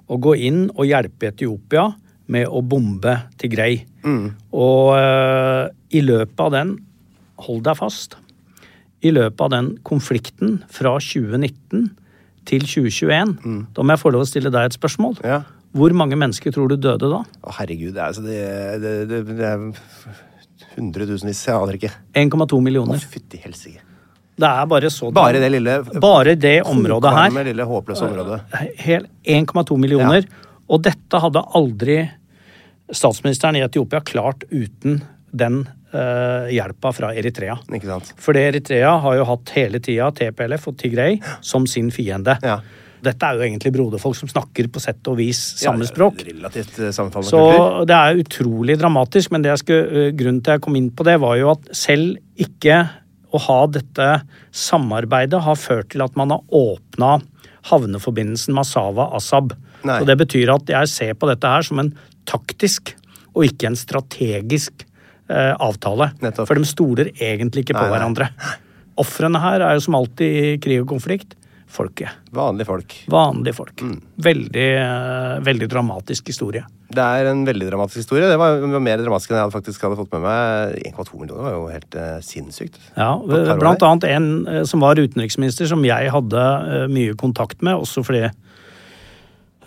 å gå inn og hjelpe Etiopia med å bombe Tigray. Og uh, i løpet av den, hold deg fast, i løpet av den konflikten fra 2019 til 2021, da må jeg få lov å stille deg et spørsmål. Ja. Hvor mange mennesker tror du døde da? Å, herregud. Det er, altså, det, det, det, det er hundretusenvis. Jeg aner ikke. 1,2 Å, millioner. fytti helsike. Det er bare så Bare det lille Bare det området her. Det lille håpløse området. 1,2 millioner. Og dette hadde aldri statsministeren i Etiopia klart uten den eh, hjelpa fra Eritrea. Ikke sant? Fordi Eritrea har jo hatt hele tida TPLF og Tigray som sin fiende. Ja. Dette er jo egentlig broderfolk som snakker på sett og vis samme språk. Ja, relativt eh, sammenfallende Så kultur. det er utrolig dramatisk, men det jeg skulle, øh, grunnen til jeg kom inn på det, var jo at selv ikke å ha dette samarbeidet har ført til at man har åpna havneforbindelsen Masava-Asab. Nei. Så det betyr at jeg ser på dette her som en taktisk og ikke en strategisk eh, avtale. Nettopp. For de stoler egentlig ikke på Nei, hverandre. Ofrene her er jo som alltid i krig og konflikt folket. Vanlige folk. Vanlige folk. Mm. Veldig, veldig dramatisk historie. Det er en veldig dramatisk historie. Det var, mer dramatisk enn jeg faktisk hadde fått med meg. 1,2 millioner var jo helt eh, sinnssykt. Ja, Blant annet en eh, som var utenriksminister, som jeg hadde eh, mye kontakt med, også fordi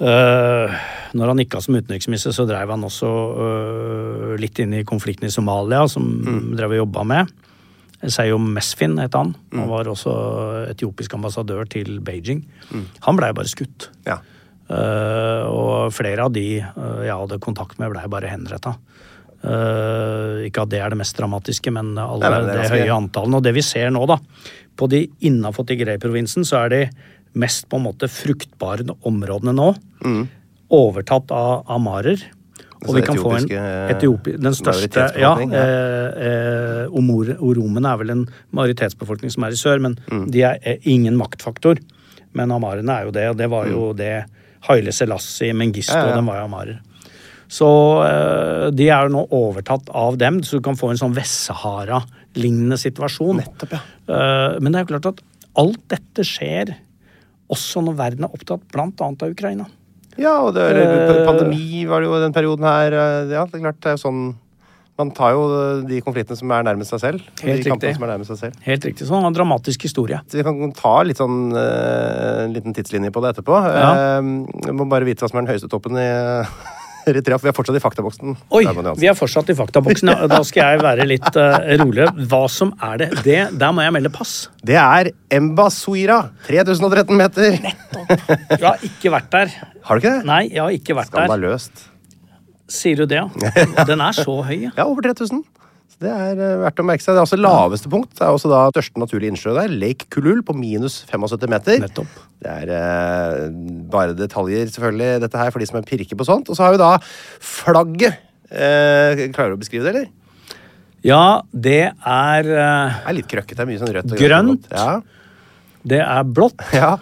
eh, når han gikk av som utenriksminister, så drev han også uh, litt inn i konflikten i Somalia, som Mm. drev og jobba med. Seyo Mesfin het han. Mm. Han var også etiopisk ambassadør til Beijing. Mm. Han blei bare skutt. Ja. Uh, og flere av de jeg hadde kontakt med, blei bare henretta. Ikke at det er det mest dramatiske, men alle Nei, men det det, høye antallet. Og det vi ser nå, da, på de innafor Tigray-provinsen, så er de mest på en måte fruktbare områdene nå overtatt av amarer. Og Altså vi kan få en eh, Etiopi, den største Ja, eh, eh, omor- oromene er vel en majoritetsbefolkning som er i sør, men de er er, ingen maktfaktor. Men amarene er jo det, og det var jo det Haile Selassie, Mengistu, Ja, ja, den var jo amarer. Så eh, de er jo nå overtatt av dem, så du kan få en sånn Vest-Sahara-lignende situasjon. Nettopp, ja. Eh, men det er jo klart at alt dette skjer også når verden er opptatt annet av Ukraina. Ja, og det Eh, pandemi var det jo den perioden her. eh, Ja, det er klart det er jo sånn Man tar jo de konfliktene som er nærmest seg selv. Helt riktig. som er nærmest seg selv. Helt riktig. Sånn en dramatisk historie. Så vi kan ta litt sånn, eh, en liten tidslinje på det etterpå. Ja. Jeg må bare vite hva som er den høyeste toppen i Eritrea, for vi er fortsatt i faktaboksen. Oi, altså. vi er fortsatt i faktaboksen. Ja, Da skal jeg være litt uh, rolig. Hva som er det? det? Der må jeg melde pass. Det er Mbasuira. 3013 meter. Jeg har ikke vært der. Har du ikke det? Nei, jeg har ikke vært der. Skandaløst. Sier du det, ja? Den er så høy, ja. Ja, over 3000. Det er eh, verdt å merke seg. Det er også laveste punkt. Det er også da største naturlige innsjø der. Lake Kulul på minus 75 meter. Nettopp. Det er eh, bare detaljer, selvfølgelig, dette her, for de som er pirker på sånt. Og så har vi da flagget. Eh, klarer du å beskrive det, eller? Ja, det er eh, Det er litt krøkkete. Det er mye sånn rødt. og Grønt. Ja. Det er blått, ja.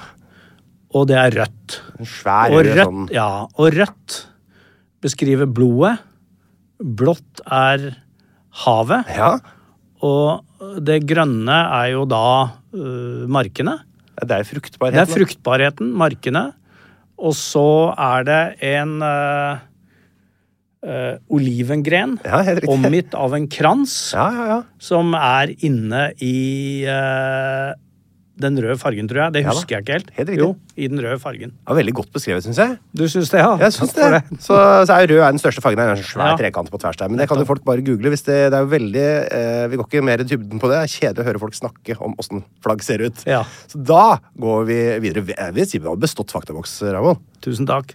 og det er rødt. En svær Og rødt, sånn ja, og rødt beskriver blodet. Blått er havet. Ja. Og det grønne er jo da uh, markene. Det er fruktbarheten. Det er fruktbarheten, markene. Og så er det en uh, uh, olivengren Ja, omgitt av en krans Ja, ja, ja. som er inne i den røde fargen, tror jeg. Det Ja husker jeg ikke helt. Helt. Jo, i den røde fargen. Var veldig godt beskrevet, syns jeg. Du syns det, ja? Jeg syns det. det. Så, så er rød er den største fargen. Det er en svær Ja. trekant på tvers der. Men det kan jo folk bare google. hvis Det, det er jo veldig, eh, Vi går ikke mer i dybden på det. Det er kjedelig å høre folk snakke om åssen flagg ser ut. Ja. Så da går vi videre. Jeg vil si vi har bestått faktaboks, Ramon. Tusen takk.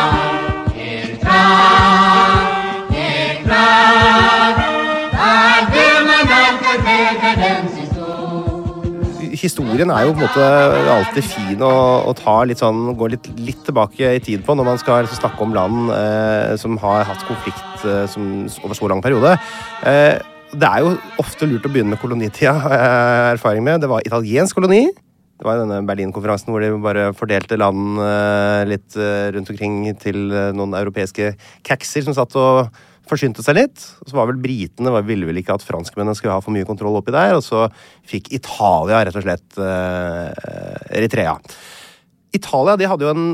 Historien er jo på en måte alltid fin å, å ta litt sånn, gå litt, litt tilbake i tid på når man skal liksom snakke om land eh, som har hatt konflikt eh, som, over så lang periode. Eh, det er jo ofte lurt å begynne med kolonitida, har jeg erfaring med. Det var italiensk koloni. Det var denne Berlin-konferansen hvor de bare fordelte land eh, litt eh, rundt omkring til eh, noen europeiske kakser som satt og forsynte seg litt. Så var vel britene var, ville vel ikke at franskmennene skulle ha for mye kontroll oppi der, og så fikk Italia rett og slett uh, Eritrea. Italia de hadde jo en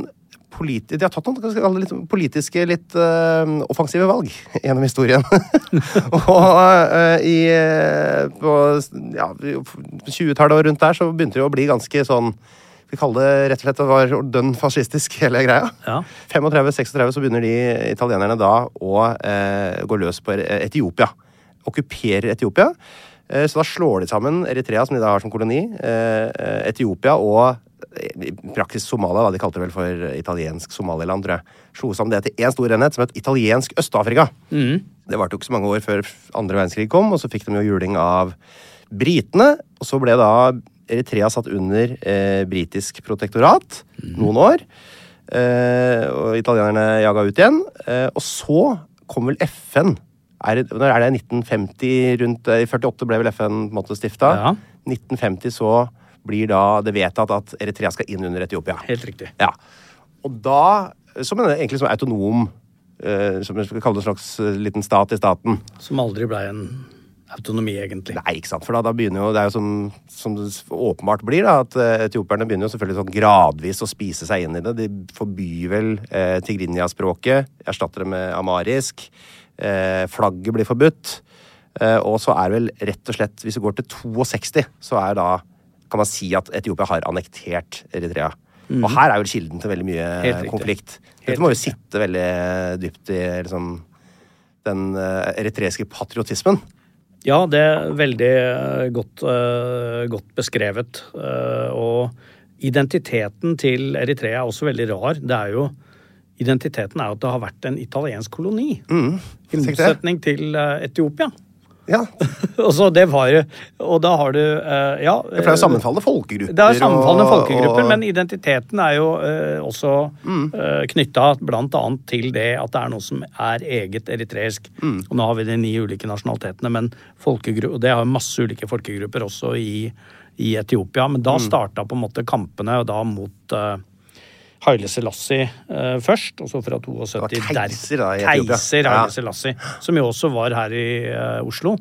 politi de har tatt noen litt politiske, litt uh, offensive valg gjennom historien. og uh, i på ja, 20-tallet og rundt der så begynte det å bli ganske sånn vi kaller det rett og slett det var dønn fascistisk, hele greia. Ja. 35-36 så begynner de italienerne da å eh, gå løs på Etiopia. Okkuperer Etiopia. Eh, så da slår de sammen Eritrea, som de da har som koloni, eh, Etiopia og i praksis Somalia, da. De kalte det vel for italiensk Somaliland, tror jeg. Slo sammen det til én stor enhet som het italiensk Øst-Afrika. Det varte jo ikke så mange år før andre verdenskrig kom, og så fikk de jo juling av britene. Og så ble da Eritrea satt under eh, britisk protektorat noen år. Eh, og italienerne jaga ut igjen. Eh, og så kom vel FN. Er, når er det 1950 rundt eh, I 48 ble vel FN på en måte stifta. Ja. 1950 så blir da det vedtatt at Eritrea skal inn under Etiopia. Helt riktig. Ja. Og da, som en egentlig som autonom eh, Som vi skal kalle det en slags eh, liten stat i staten. Som aldri blei en autonomi, egentlig. Nei, ikke sant. For da, da begynner jo Det er jo som, som det åpenbart blir, da, at etioperne etiopierne begynner jo selvfølgelig sånn gradvis å spise seg inn i det. De forbyr vel eh, tigrinja-språket, erstatter det med amarisk. Eh, flagget blir forbudt. Eh, og så er vel rett og slett, hvis vi går til 62, så er da kan man si at Etiopia har annektert Eritrea. Og her er vel kilden til veldig mye konflikt. Dette må jo sitte veldig dypt i liksom, den eh, eritreiske patriotismen. Ja, det er veldig eh, godt, eh, godt beskrevet. Eh, og identiteten til Eritrea er også veldig rar. Det er jo Identiteten er jo at det har vært en italiensk koloni. Mm. I motsetning til Etiopia. Ja, Og så det var jo Og da har du uh, Ja. Det er jo sammenfallende folkegrupper. Det er sammenfallende og- folkegrupper, og- men identiteten er jo uh, også Mm. uh, knytta annet til det at det er noe som er eget eritreisk. Mm. Og nå har vi de ni ulike nasjonalitetene, men og det har masse ulike folkegrupper også i, i Etiopia. Men Mm. da starta på en måte kampene og da mot uh, Haile Selassie eh, først, og så fra 72 Det var keiser da i. Keiser. Haile Selassie, som jo også var her i eh, Oslo.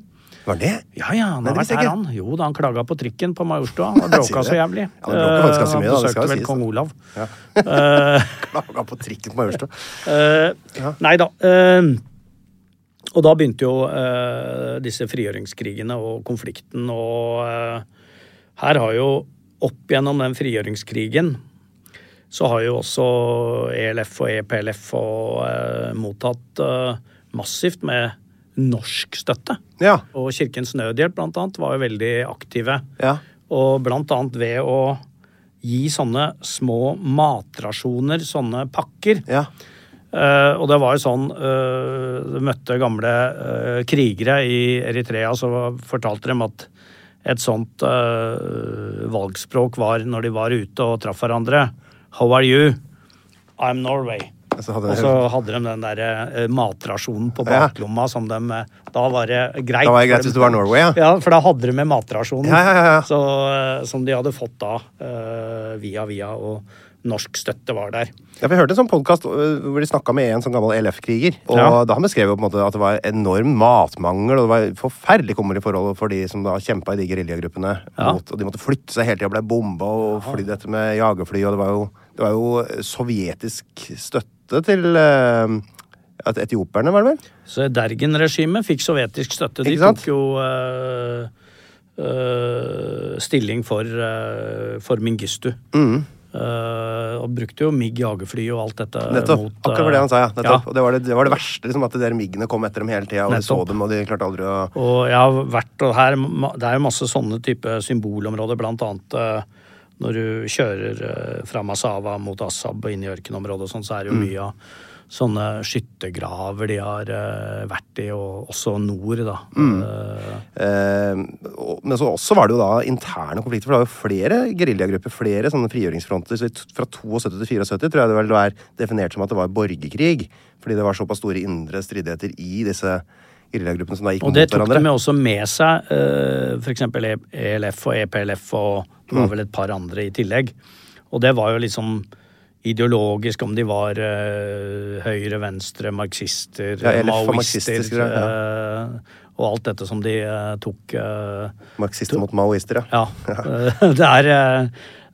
Var det? Ja, ja, han har vært her, han. Jo da, han klaga på trikken på Majorstua. Han bråka så jævlig. Ja, han Eh, mye, da, Han besøkte jo vel kong. Olav. Ja. Klaga på trikken på Majorstua. Eh, Nei da. Uh, og da begynte jo uh, disse frigjøringskrigene og konflikten, og eh, her har jo opp gjennom den frigjøringskrigen så har jo også ELF og EPLF og, eh, mottatt eh, massivt med norsk støtte. Ja. Og Kirkens Nødhjelp blant annet var jo veldig aktive. Ja. Og blant annet ved å gi sånne små matrasjoner, sånne pakker. Ja. Eh, og det var jo sånn uh, Du møtte gamle eh, krigere i Eritrea, så fortalte de at et sånt eh, valgspråk var når de var ute og traff hverandre. How are you? I'm Norway. Så hadde Og så hadde de den der eh, matrasjonen på Ja. baklomma som de eh, Da var det greit. Da var det greit hvis du var Norway, ja. Ja, for da hadde de med matrasjonen. Ja, ja, ja, ja. Så, eh, som de hadde fått da, eh, via via, og norsk støtte var der. Ja, Vi hørte en sånn podkast hvor de snakka med en sånn gammel LF-kriger. Og Ja. da han beskrev jo på en måte at det var enorm matmangel, og det var forferdelig kummerlige forhold for de som da kjempa i de geriljagruppene. Ja. mot- Og de måtte flytte seg hele tida, ble bomba og flydd etter med jagerfly, og det var jo, det var jo sovjetisk støtte til eh, at etioperne, var det vel? Så Dergen-regimet fikk sovjetisk støtte. De tok jo uh, uh, stilling for, uh, for Mingistu. Mm. Og brukte jo MIG jagerfly og alt dette Nettopp. mot Akkurat det han sa, ja. Nettopp. Ja. Og det var det, det, var det verste, liksom, at de der MIG-ene kom etter dem hele tida, og de så dem, og de klarte aldri å Og jeg har vært og her Det er jo masse sånne type symbolområder, blant annet når du kjører eh, fra Masava mot Assab og inn i ørkenområdet og sånn, så er det jo Mm. mye av sånne skyttergraver de har eh, vært i, og også nord, da. Mm. Eh, Eh, men så også var det jo da interne konflikter, for det var jo flere geriljagrupper, flere sånne frigjøringsfronter. Så fra 72 til 74 tror jeg det vel var definert som at det var borgerkrig. Fordi det var såpass store indre stridigheter i disse geriljagruppene som da gikk Og det tok hverandre. de jo også med seg, eh, eksempel E- ELF og EPLF og det var Mm. vel et par andre i tillegg. Og det var jo liksom ideologisk, om de var uh, høyre, venstre, marxister, Ja, maoister ja. uh, og alt dette som de uh, tok Marxister mot maoister, ja. Ja. det er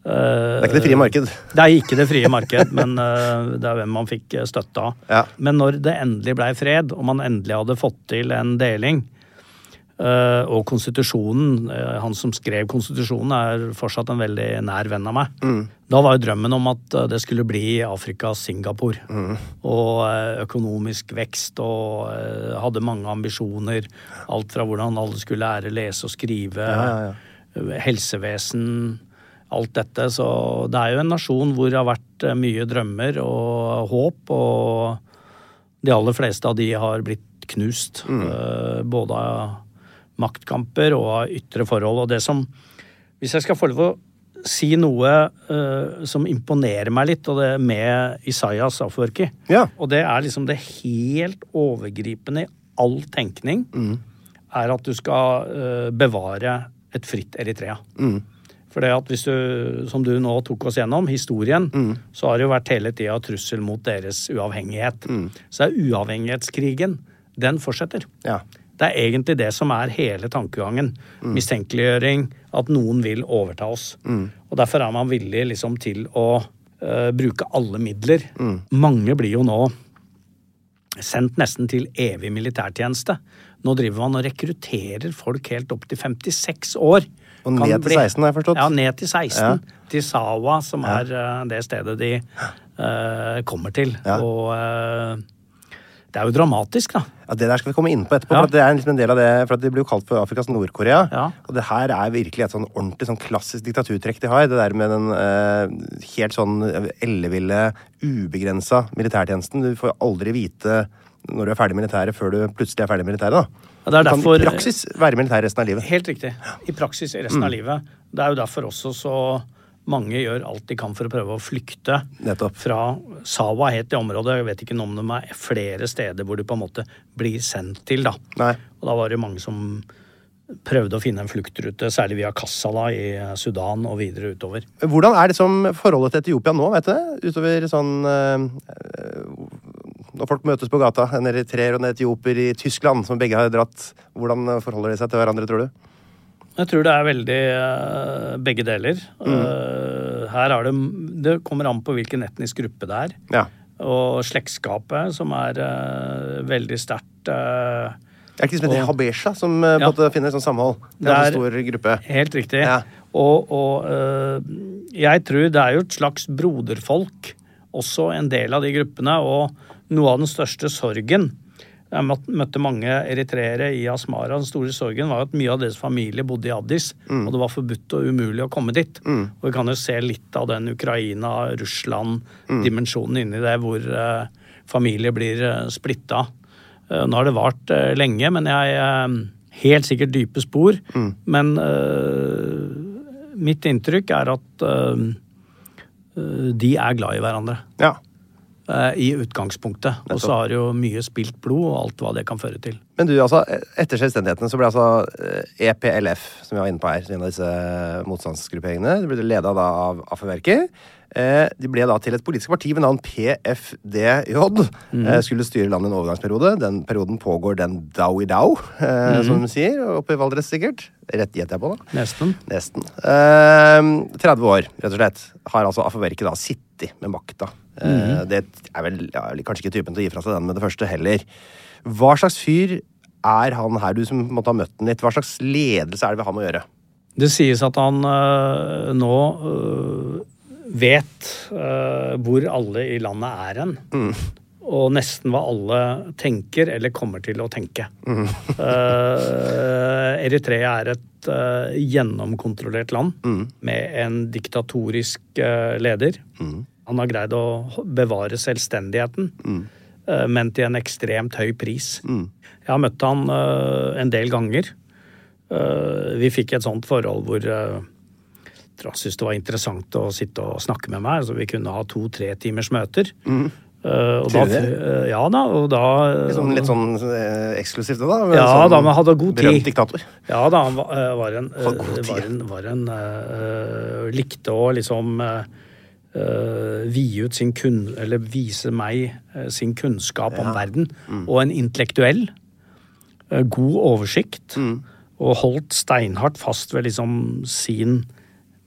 Det er ikke det frie marked. Det er ikke det frie marked, men det er hvem man fikk støtte av. Ja. Men når det endelig blei fred, og man endelig hadde fått til en deling, og konstitusjonen eh, Han som skrev konstitusjonen, er fortsatt en veldig nær venn av meg. Da var jo drømmen om at eh, det skulle bli Afrikas Singapore. Og eh, økonomisk vekst, og eh, hadde mange ambisjoner. Alt fra hvordan alle skulle lære lese og skrive, ja, eh, helsevesen alt dette. Så det er jo en nasjon hvor det har vært eh, mye drømmer og håp, og de aller fleste av de har blitt knust. eh, Både av maktkamper og ytre forhold. Og det som Hvis jeg skal få lov å si noe uh, som imponerer meg litt, og det er med Isaias Afwerki, Ja. og det er liksom det helt overgripende i all tenkning, er at du skal uh, bevare et fritt Eritrea. For det at hvis du, som du nå tok oss gjennom, historien, så har det jo vært hele tida trussel mot deres uavhengighet. Så er uavhengighetskrigen. Den fortsetter. Ja. Det er egentlig det som er hele tankegangen. Mistenkeliggjøring, at noen vil overta oss. Og derfor er man villig liksom til å uh, bruke alle midler. Mange blir jo nå sendt nesten til evig militærtjeneste. Nå driver man og rekrutterer folk helt opp til 56 år. Og ned til 16, har jeg forstått. Ja, ned til 16. Ja. Til Sawa, som er uh, det stedet de uh, kommer til. Ja. Og det er jo dramatisk, da. Ja, Det der skal vi komme inn på etterpå. Ja. for Det er liksom en del av det, for at det blir jo kalt for Afrikas Nord-Korea. Ja. Og det her er virkelig et sånn ordentlig sånn klassisk diktaturtrekk de har. Det der med den eh, helt sånn elleville, ubegrensa militærtjenesten. Du får aldri vite når du er ferdig militæret, før du plutselig er ferdig militæret. da. Ja, det er du kan derfor- i praksis være militær resten av livet. Helt riktig. I praksis resten Mm. av livet. Det er jo derfor også så mange gjør alt de kan for å prøve å flykte Nettopp. fra Sawa helt til området. Jeg vet ikke om det er flere steder hvor du på en måte blir sendt til, da. Nei. Og da var det mange som prøvde å finne en fluktrute, særlig via Kassala i Sudan og videre utover. Hvordan er liksom forholdet til Etiopia nå, vet du? Utover sånn eh, Når folk møtes på gata, en eritreer og en etioper i Tyskland, som begge har dratt, hvordan forholder de seg til hverandre, tror du? Jeg tror det er veldig uh, begge deler. Mm. Uh, her er det Det kommer an på hvilken etnisk gruppe det er. Ja. Og slektskapet, som er uh, veldig sterkt. Er det ikke som heter Habesha, som på Ja. finner sånn samhold? Det er en stor gruppe. Helt riktig. Ja. Og, og jeg tror det er jo et slags broderfolk, også en del av de gruppene. Og noe av den største sorgen Jeg møtte mange eritreere i Asmara. Den store sorgen var at mye av deres familie bodde i Addis, Mm. og det var forbudt og umulig å komme dit. Og vi kan jo se litt av den Ukraina-Russland-dimensjonen inni det, hvor familie familier blir uh, splitta. Eh, nå har det vart eh, lenge, men jeg eh, Helt sikkert dype spor. Men eh, mitt inntrykk er at eh, eh, de er glad i hverandre. Ja. Eh, I utgangspunktet. Og så har jo mye spilt blod, og alt hva det kan føre til. Men du, altså, etter selvstendigheten så ble altså eh, EPLF, som vi var inne på her, en av disse motstandsgrupperingene, det ble leda da av Afeverki. Eh, de ble da til et politisk parti ved navn PFDJ. Mm. skulle styre landet i en overgangsperiode. Den perioden pågår den dau i dau, mm. som de sier. Oppe i Valdres, sikkert. Rett gjetter jeg på, da. Nesten. Nesten. Eh, 30 år, rett og slett, har altså Afeverki da sittet med makta. Eh, Det er vel ja, kanskje ikke typen til å gi fra seg den med det første heller. Hva slags fyr er han her, du som måtte ha møtt den litt? Hva slags ledelse er det ved ham å gjøre? Det sies at han øh, nå øh, vet øh, hvor alle i landet er hen. Og nesten hva alle tenker eller kommer til å tenke. Eh, Eritrea er et gjennomkontrollert land med en diktatorisk leder. Han har greid å bevare selvstendigheten, mm. men til en ekstremt høy pris. Jeg har møtt han eh, en del ganger. Eh, vi fikk et sånt forhold hvor eh, jeg han syntes det var interessant å sitte og snakke med meg, så vi kunne ha to-tre timers møter. Eh, og da, eh, ja da, og da Litt sånn, litt sånn eh, eksklusivt, da? Ja, sånn da, men hadde god tid. Berømt diktator. Ja da, han var, eh, var en, eh, var en, var en uh, Likte å liksom eh, eh, vie ut sin kun, eller vise meg eh, sin kunnskap om verden. Mm. Og en intellektuell. eh, god oversikt. Mm. Og holdt steinhardt fast ved liksom sin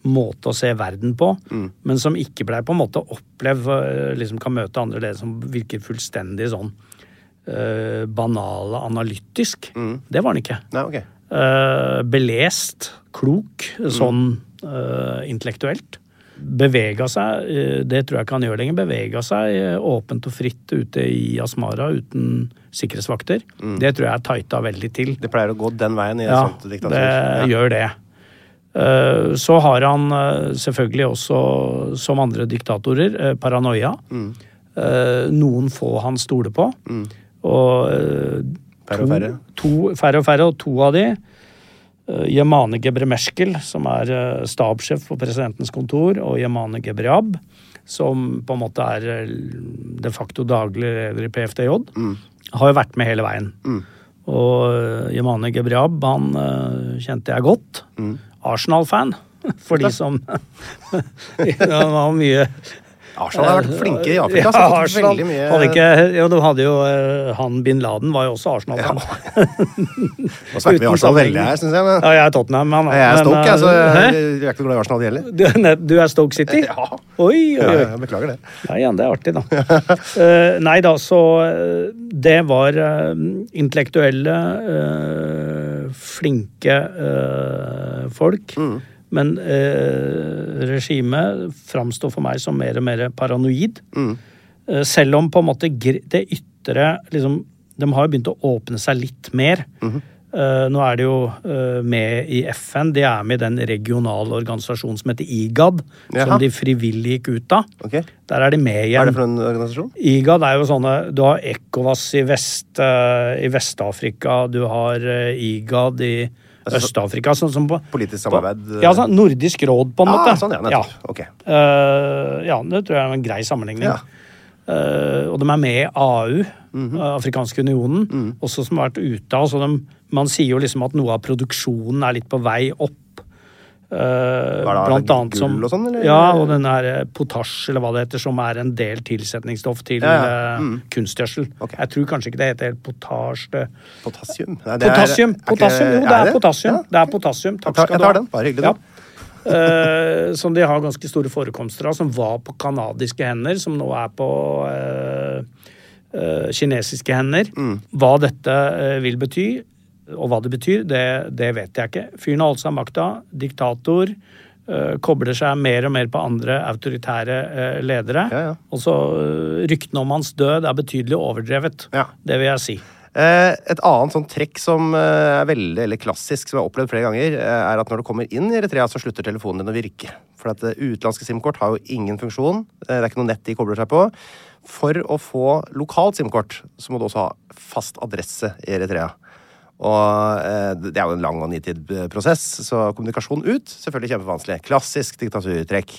måte å se verden på, Mm. men som ikke blei på en måte opplevd eh, liksom Kan møte andre ledere som virker fullstendig sånn uh, banale, analytisk. Det var han ikke. Nei, okay. uh, belest, klok, sånn uh, intellektuelt. Bevega seg, eh, det tror jeg ikke han gjør lenger, bevega seg eh, åpent og fritt ute i Asmara uten sikkerhetsvakter. Det tror jeg er tighta veldig til. Det pleier å gå den veien i et Ja, sånt diktatur. det Ja. gjør det. Eh, Så har han selvfølgelig også, som andre diktatorer, paranoia. Mm. Noen få han stoler på. Og eh, Færre og færre. To, færre og færre, og to av de Yemane Gebremeskel, som er eh, stabssjef på presidentens kontor, og Yemane Gebriab, som på en måte er eh, de facto daglig leder i PFDJ, har jo vært med hele veien. Og eh, Yemane Gebriab, han eh, kjente jeg godt. Arsenal-fan. For de som Han var mye Arsenal har vært flinke i Afrika. ja, Arsenal mye... hadde ikke, jo, de hadde jo eh, Han bin Laden var jo også Arsenal. Ja. Nå snakker vi Arsenal veldig her, syns jeg. Men... Ja, jeg er Tottenham. Men, Jeg er Stoke, jeg, så eh, jeg jeg er ikke glad i Arsenal heller. Du, du er Stoke City? Ja. Oi, oi, oi. jeg beklager det. Nei, ja, det er artig, da. uh, nei da, så Det var uh, intellektuelle, uh, flinke folk. Mm. Men eh, regimet framstår for meg som mer og mer paranoid. Mm. Eh, selv om på en måte det ytre liksom, De har jo begynt å åpne seg litt mer. Mhm. Uh, nå er de jo uh, med i FN. De er med i den regionale organisasjonen som heter IGAD. Jaha. Som de frivillig gikk ut av. Okay. Der er de med Hva er det for en organisasjon? IGAD er jo sånne Du har ECOWAS i Vest-Afrika. Uh, Vest-Afrika, du har IGAD i Øst-Afrika. Sånn som på Politisk samarbeid? Ja, sånn Nordisk råd, på en måte. Ah, sånn, ja, nettopp. Ok. Uh, ja, det tror jeg er en grei sammenligning. Ja. Uh, og de er med i AU, mm -hmm. Afrikanske unionen, Mm. også som har vært ute av. Man sier jo liksom at noe av produksjonen er litt på vei opp. Hva er blant annet som og sånn. Ja, og den her eh, potasj, eller hva det heter, som er en del tilsetningsstoff til Ja, ja. eh, Mm. kunstgjødsel. Okay. Jeg tror kanskje ikke det heter helt potasj. Det. Potassium? Nei, det Potassium! er potassium, Jo, det er potassium. Ja. Det er potassium. Takk skal du skal jeg tar ha. den. Bare hyggelig, Ja. du. Eh, som de har ganske store forekomster av, som var på canadiske hender, som nå er på uh, kinesiske hender. Mm. Hva dette vil bety, og hva det betyr, det, det vet jeg ikke. Fyren har holdt seg makta. Diktator. Uh, kobler seg mer og mer på andre autoritære uh, ledere. Ja, ja. Og så uh, ryktene om hans død er betydelig overdrevet. Ja. Det vil jeg si. Et annet sånn trekk som er veldig eller klassisk, som jeg har opplevd flere ganger, er at når du kommer inn i Eritrea, så slutter telefonen din å virke. For at utenlandske SIM-kort har jo ingen funksjon. Det er ikke noe nett de kobler seg på. For å få lokalt SIM-kort, så må du også ha fast adresse i Eritrea. Og eh, det er jo en lang og nitid eh, prosess, så kommunikasjon ut selvfølgelig kjempevanskelig. Klassisk diktaturtrekk.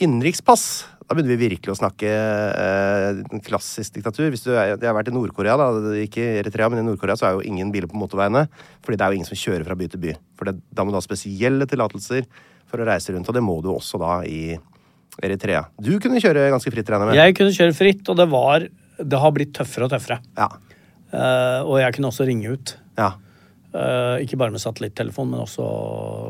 Innenrikspass. Da begynner vi virkelig å snakke eh, klassisk diktatur. Hvis du er, jeg har vært i Nord-Korea, da, ikke i Eritrea, men i Nord-Korea så er jo ingen biler på motorveiene. Fordi det er jo ingen som kjører fra by til by. For det, da må du ha spesielle tillatelser for å reise rundt, og det må du også da i Eritrea. Du kunne kjøre ganske fritt, regner jeg med? Jeg kunne kjøre fritt, og det var Det har blitt tøffere og tøffere. Ja. Uh, og jeg kunne også ringe ut. Ja. Uh, ikke bare med satellittelefon, men også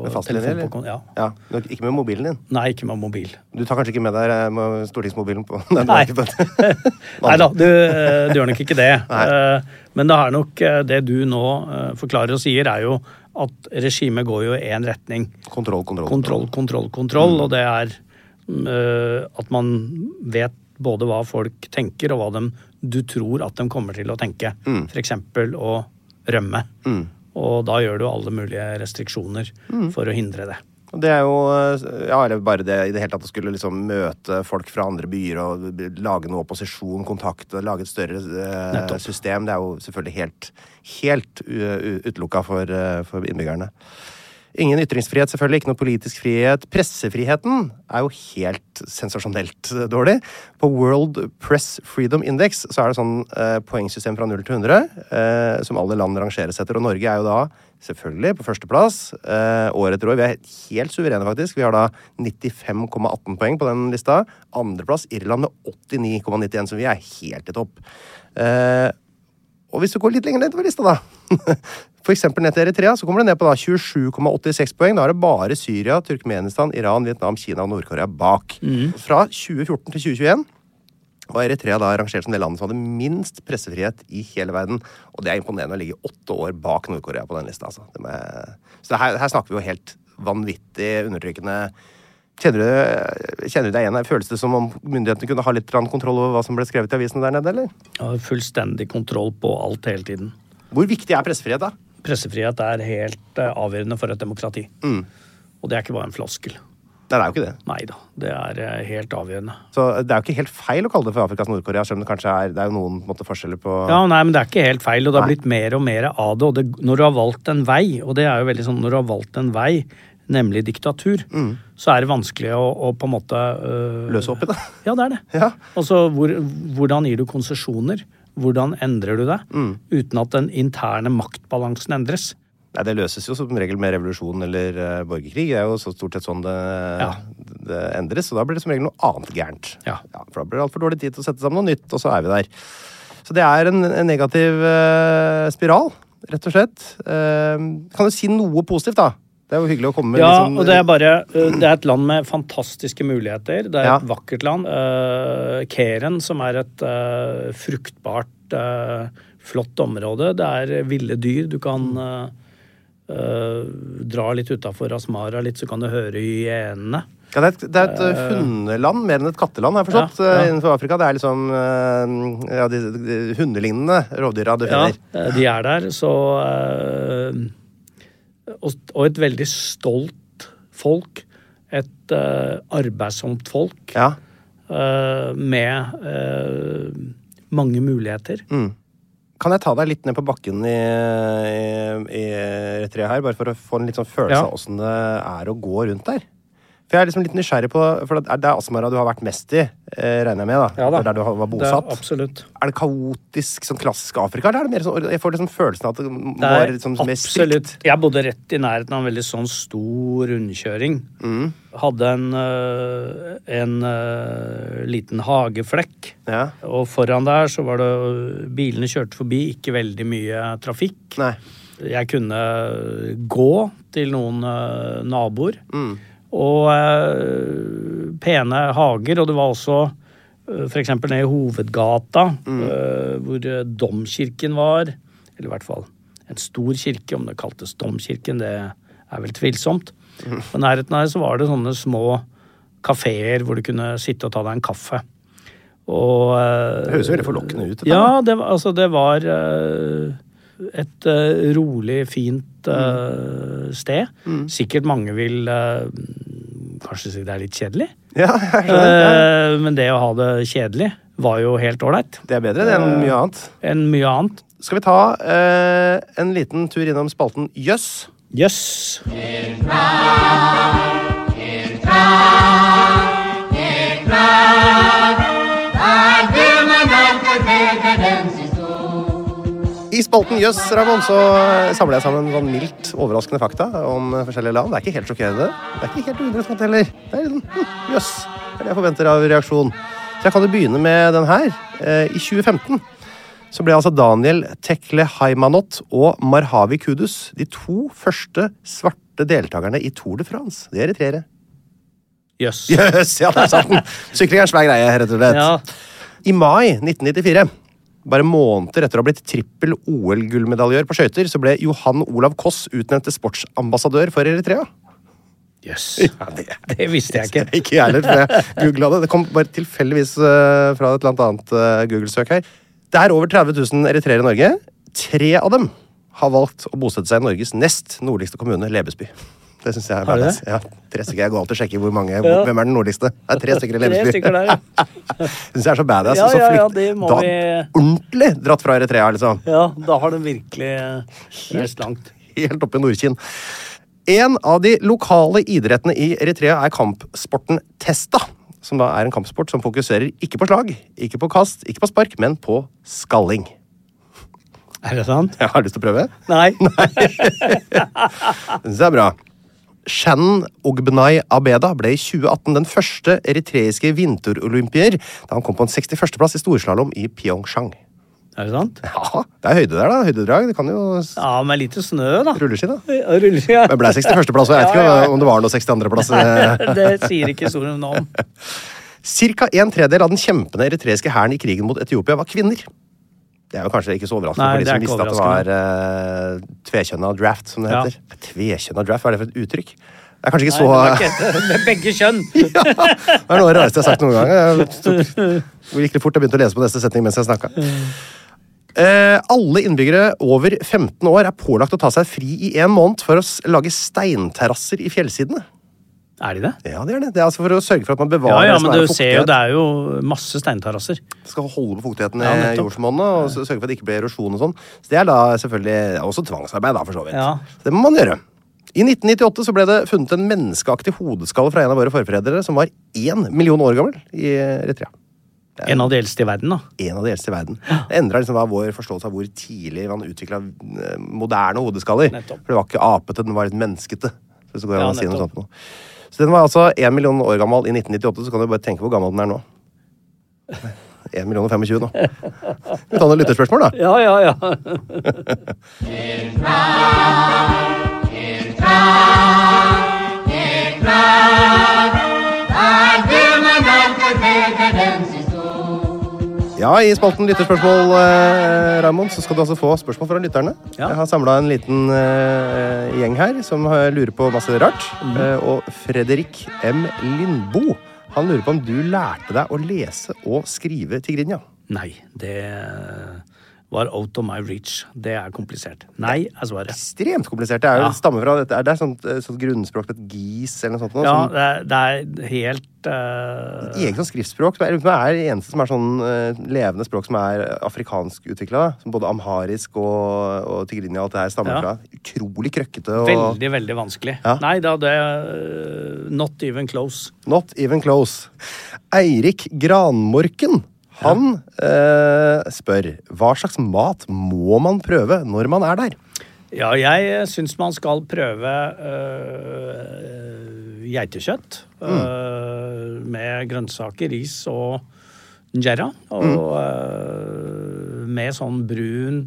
Med fastlinje, på Ja. Ja, Ikke med mobilen din. Nei, ikke med mobil. Du tar kanskje ikke med deg med mo- stortingsmobilen på Nei, Nei. da, du, eh, du gjør nok ikke det. Eh, Men det er nok eh, det du nå uh, forklarer og sier, er jo at regimet går jo i én retning. Kontroll, kontroll. Kontroll, kontroll, kontroll. Og det er eh, at man vet både hva folk tenker, og hva de, du tror at de kommer til å tenke. Mm. Eksempel å rømme. Og da gjør du alle mulige restriksjoner Mm. for å hindre det. Det er jo Ja, eller bare det i det hele tatt å skulle liksom møte folk fra andre byer og lage noe opposisjon, kontakt, og lage et større eh, system. Det er jo selvfølgelig helt, helt utelukka for, eh, for innbyggerne. Ingen ytringsfrihet, selvfølgelig. Ikke noe politisk frihet. Pressefriheten er jo helt sensasjonelt dårlig. På World Press Freedom Index så er det sånn eh, poengsystem fra 0 til 100 eh, som alle land rangeres etter. Og Norge er jo da selvfølgelig på førsteplass eh, år etter år. Vi er helt suverene, faktisk. Vi har da 95,18 poeng på den lista. Andreplass Irland med 89,91, så vi er helt i topp. Eh, og hvis du går litt lenger nedover lista, da, eksempel ned til Eritrea, så kommer det ned på 27,86 poeng. Da er det bare Syria, Turkmenistan, Iran, Vietnam, Kina og Nord-Korea bak. Fra 2014 til 2021 var Eritrea da rangert som det landet som hadde minst pressefrihet i hele verden. Og det er imponerende å ligge åtte år bak Nord-Korea på den lista. Altså. Det med, så her, her snakker vi jo helt vanvittig undertrykkende Kjenner du, kjenner du deg igjen? Føles det som om myndighetene kunne ha litt kontroll over hva som ble skrevet i avisene der nede, eller? Har fullstendig kontroll på alt hele tiden. Hvor viktig er pressefrihet, da? Pressefrihet er helt eh, avgjørende for et demokrati. Og det er ikke bare en floskel. Nei, det er jo ikke det. Nei da, det er eh, helt avgjørende. Så det er jo ikke helt feil å kalle det for Afrikas Nord-Korea, selv om det kanskje er, det er noen måte, forskjeller på Ja, nei, men det er ikke helt feil, og det har Nei. blitt mer og mer av det. Og det, når du har valgt en vei, og det er jo veldig sånn når du har valgt en vei, nemlig diktatur, så er det vanskelig å, å på en måte øh, Løse opp i det. Ja, det er det. Ja. Altså, hvor, hvordan gir du konsesjoner? Hvordan endrer du det? Mm. Uten at den interne maktbalansen endres. Nei, Det løses jo som regel med revolusjon eller uh, borgerkrig. Det er jo så stort sett sånn det, Ja. det endres. Og da blir det som regel noe annet gærent. Ja. for da blir det altfor dårlig tid til å sette sammen noe nytt, og så er vi der. Så det er en, en negativ uh, spiral, rett og slett. Uh, kan du si noe positivt, da? Det er jo hyggelig å komme med Ja, sånn og det er bare øh, Det er et land med fantastiske muligheter. Det er Ja. et vakkert land. Uh, Keren, som er et uh, fruktbart, uh, flott område. Det er ville dyr. Du kan dra litt utafor Asmara litt, så kan du høre hyenene. Ja, det er et, det er et eh, hundeland mer enn et katteland, har jeg forstått. Ja, ja. eh, Innenfor Afrika. Det er liksom eh, ja, de, de hundelignende rovdyra du finner. Ja, de er der, så og, et veldig stolt folk. Et uh, arbeidsomt folk. Ja. uh, med uh, mange muligheter. Kan jeg ta deg litt ned på bakken i, i, i her, bare for å få en litt sånn følelse Ja. av åssen det er å gå rundt der? For jeg er liksom litt nysgjerrig på For det er, Asmara du har vært mest i, eh, regner jeg med? da. Ja da. Er der du var var Det er bosatt. Er det kaotisk, sånn klassisk Afrika, eller er det mer sånn Jeg får liksom følelsen av at det Det er liksom mer strikt. Jeg bodde rett i nærheten av en veldig sånn stor rundkjøring. Mm. Hadde en, øh, en øh, liten hageflekk. Ja. Og foran der så var det Bilene kjørte forbi, ikke veldig mye trafikk. Nei. Jeg kunne gå til noen naboer. Mm. Og øh, pene hager. Og det var også f.eks. for eksempel nede i hovedgata, Mm. øh, hvor domkirken var. Eller i hvert fall en stor kirke. Om det kaltes domkirken, det er vel tvilsomt. Mm. På nærheten her så var det sånne små kafeer hvor du kunne sitte og ta deg en kaffe. Og Det høres veldig forlokkende ut. dette. ja, det, altså, det var eh, et uh, rolig, fint eh, sted. Sikkert mange vil uh, kanskje si det er litt kjedelig. Ja, jeg skjønner. Ja. Men det å ha det kjedelig var jo helt ålreit Det er bedre det enn mye annet. enn mye annet. Skal vi ta en liten tur innom spalten Jøss? Jøss. I spalten Jøss, Ramon, så samler jeg sammen sånn mildt overraskende fakta om forskjellige land. Det er ikke helt sjokkerende. Det er ikke helt uinteressant heller. Det er sånn hm, jøss. Det er det jeg forventer av reaksjon. Så jeg kan jo begynne med den her. Eh, I 2015 så ble altså Daniel Tekle Haimanot og Marhavi Kudus de to første svarte deltakerne i Tour de France. De er eritreere. Jøss. Jøss, ja, der satt den! Sykling er en svær greie, rett og slett. Ja. I mai 1994, bare måneder etter å ha blitt trippel OL-gullmedaljør på skøyter, så ble Johan Olav Koss utnevnt til sportsambassadør for Eritrea. Jøss. Ja, det, Det visste jeg ikke. ikke jeg heller, for jeg googla det. Det kom bare tilfeldigvis eh, fra et eller annet eh, Google-søk her. Det er over 30 000 eritreere i Norge. Tre av dem har valgt å bosette seg i Norges nest nordligste kommune, Lebesby. Det synes jeg er badass. Ja, tre stykker. Jeg går alltid og sjekker hvor mange, hvem er den nordligste. Det er tre stykker i Tre Lebesby. stykker der, ja. synes jeg er så badass. Ja, ja, ja, det må da, vi- Ordentlig dratt fra Eritrea, liksom. Ja, da har den virkelig eh, reist langt. Helt oppe i Nordkinn. En av de lokale idrettene i Eritrea er kampsporten testa. Som da er en kampsport som fokuserer ikke på slag, ikke på kast, ikke på spark, men på skalling. Er det sant? Jeg har lyst til å prøve. Nei. Det synes jeg er bra. Shannon Ogbenai Abeda ble i 2018 den første eritreiske vinterolympier da han kom på en 61.-plass i storslalåm i Pyeongchang. Er det sant? Ja, det er høyde der, da. Høydedrag. Det kan jo Ja, med lite snø, da. rulleski, da. Ja, Rulleski, ja. Men ble 61.-plass, og jeg vet ikke Ja, ja. om det var noe 62.-plass. Det sier ikke historien noe om. Cirka en tredjedel av den kjempende eritreiske hæren i krigen mot Etiopia var kvinner. Det er jo kanskje ikke så overraskende Nei, for de som visste at det var uh, tvekjønna draft, som det Ja. heter. Tvekjønna draft, hva er det for et uttrykk? Det er kanskje ikke Nei, så det var ikke med begge kjønn. ja, Det er noe av det rareste jeg har sagt noen gang. Jeg gikk litt fort, og begynte å lese på neste setning mens jeg snakka. Eh, alle innbyggere over 15 år er pålagt å ta seg fri i en måned for å lage steinterrasser i fjellsidene. Er de det? Ja, det er det. Det er altså for å sørge for at man Ja, bevarer ja, det som men du av ser jo, det er jo masse steinterrasser. skal holde på fuktigheten i ja, jordsmonnet og sørge for at det ikke blir erosjon og sånn. Så det er da selvfølgelig også tvangsarbeid, da, for så vidt. Ja. Så det må man gjøre. I 1998 så ble det funnet en menneskeaktig hodeskalle fra en av våre forfedre som var én million år gammel i Eritrea. En av de eldste i verden, da. En av de eldste i verden. Det endra liksom vår forståelse av hvor tidlig man utvikla moderne hodeskaller. Nettopp. For det var ikke apete, den var litt menneskete. Hvis det går an Ja, å si noe sånt nå. Så den var altså én million år gammel i 1998, så kan du bare tenke hvor gammel den er nå. 1 million og 25 nå. Vi tar noen lytterspørsmål, da. Ja, ja, ja. Ja, I spalten lytterspørsmål, eh, Raymond, så skal du altså få spørsmål fra lytterne. Ja. Jeg har samla en liten eh, gjeng her som lurer på masse rart. Mm. Eh, og Fredrik M. Lindbo han lurer på om du lærte deg å lese og skrive tigrinja. Nei, det var out of my reach. Det er komplisert. Nei, er svaret. Ekstremt komplisert. Det er jo Ja. stammer fra dette, er det sånt, eh, sånt grunnspråk, et gis eller noe sånt? Noe, Ja, som- det er, det er helt eh, Eget sånn skriftspråk. Det er det er eneste som er sånn uh, levende språk som er afrikansk utvikla. Som både amharisk og, og tigrinja og alt det her stammer Ja. fra. Utrolig krøkkete og Veldig, veldig vanskelig. Ja. Nei da, det er Not even close. Not even close. Eirik Granmorken. Han eh, spør hva slags mat må man prøve når man er der? Ja, jeg syns man skal prøve øh, geitekjøtt. øh, med grønnsaker, ris og njerra. Og øh, med sånn brun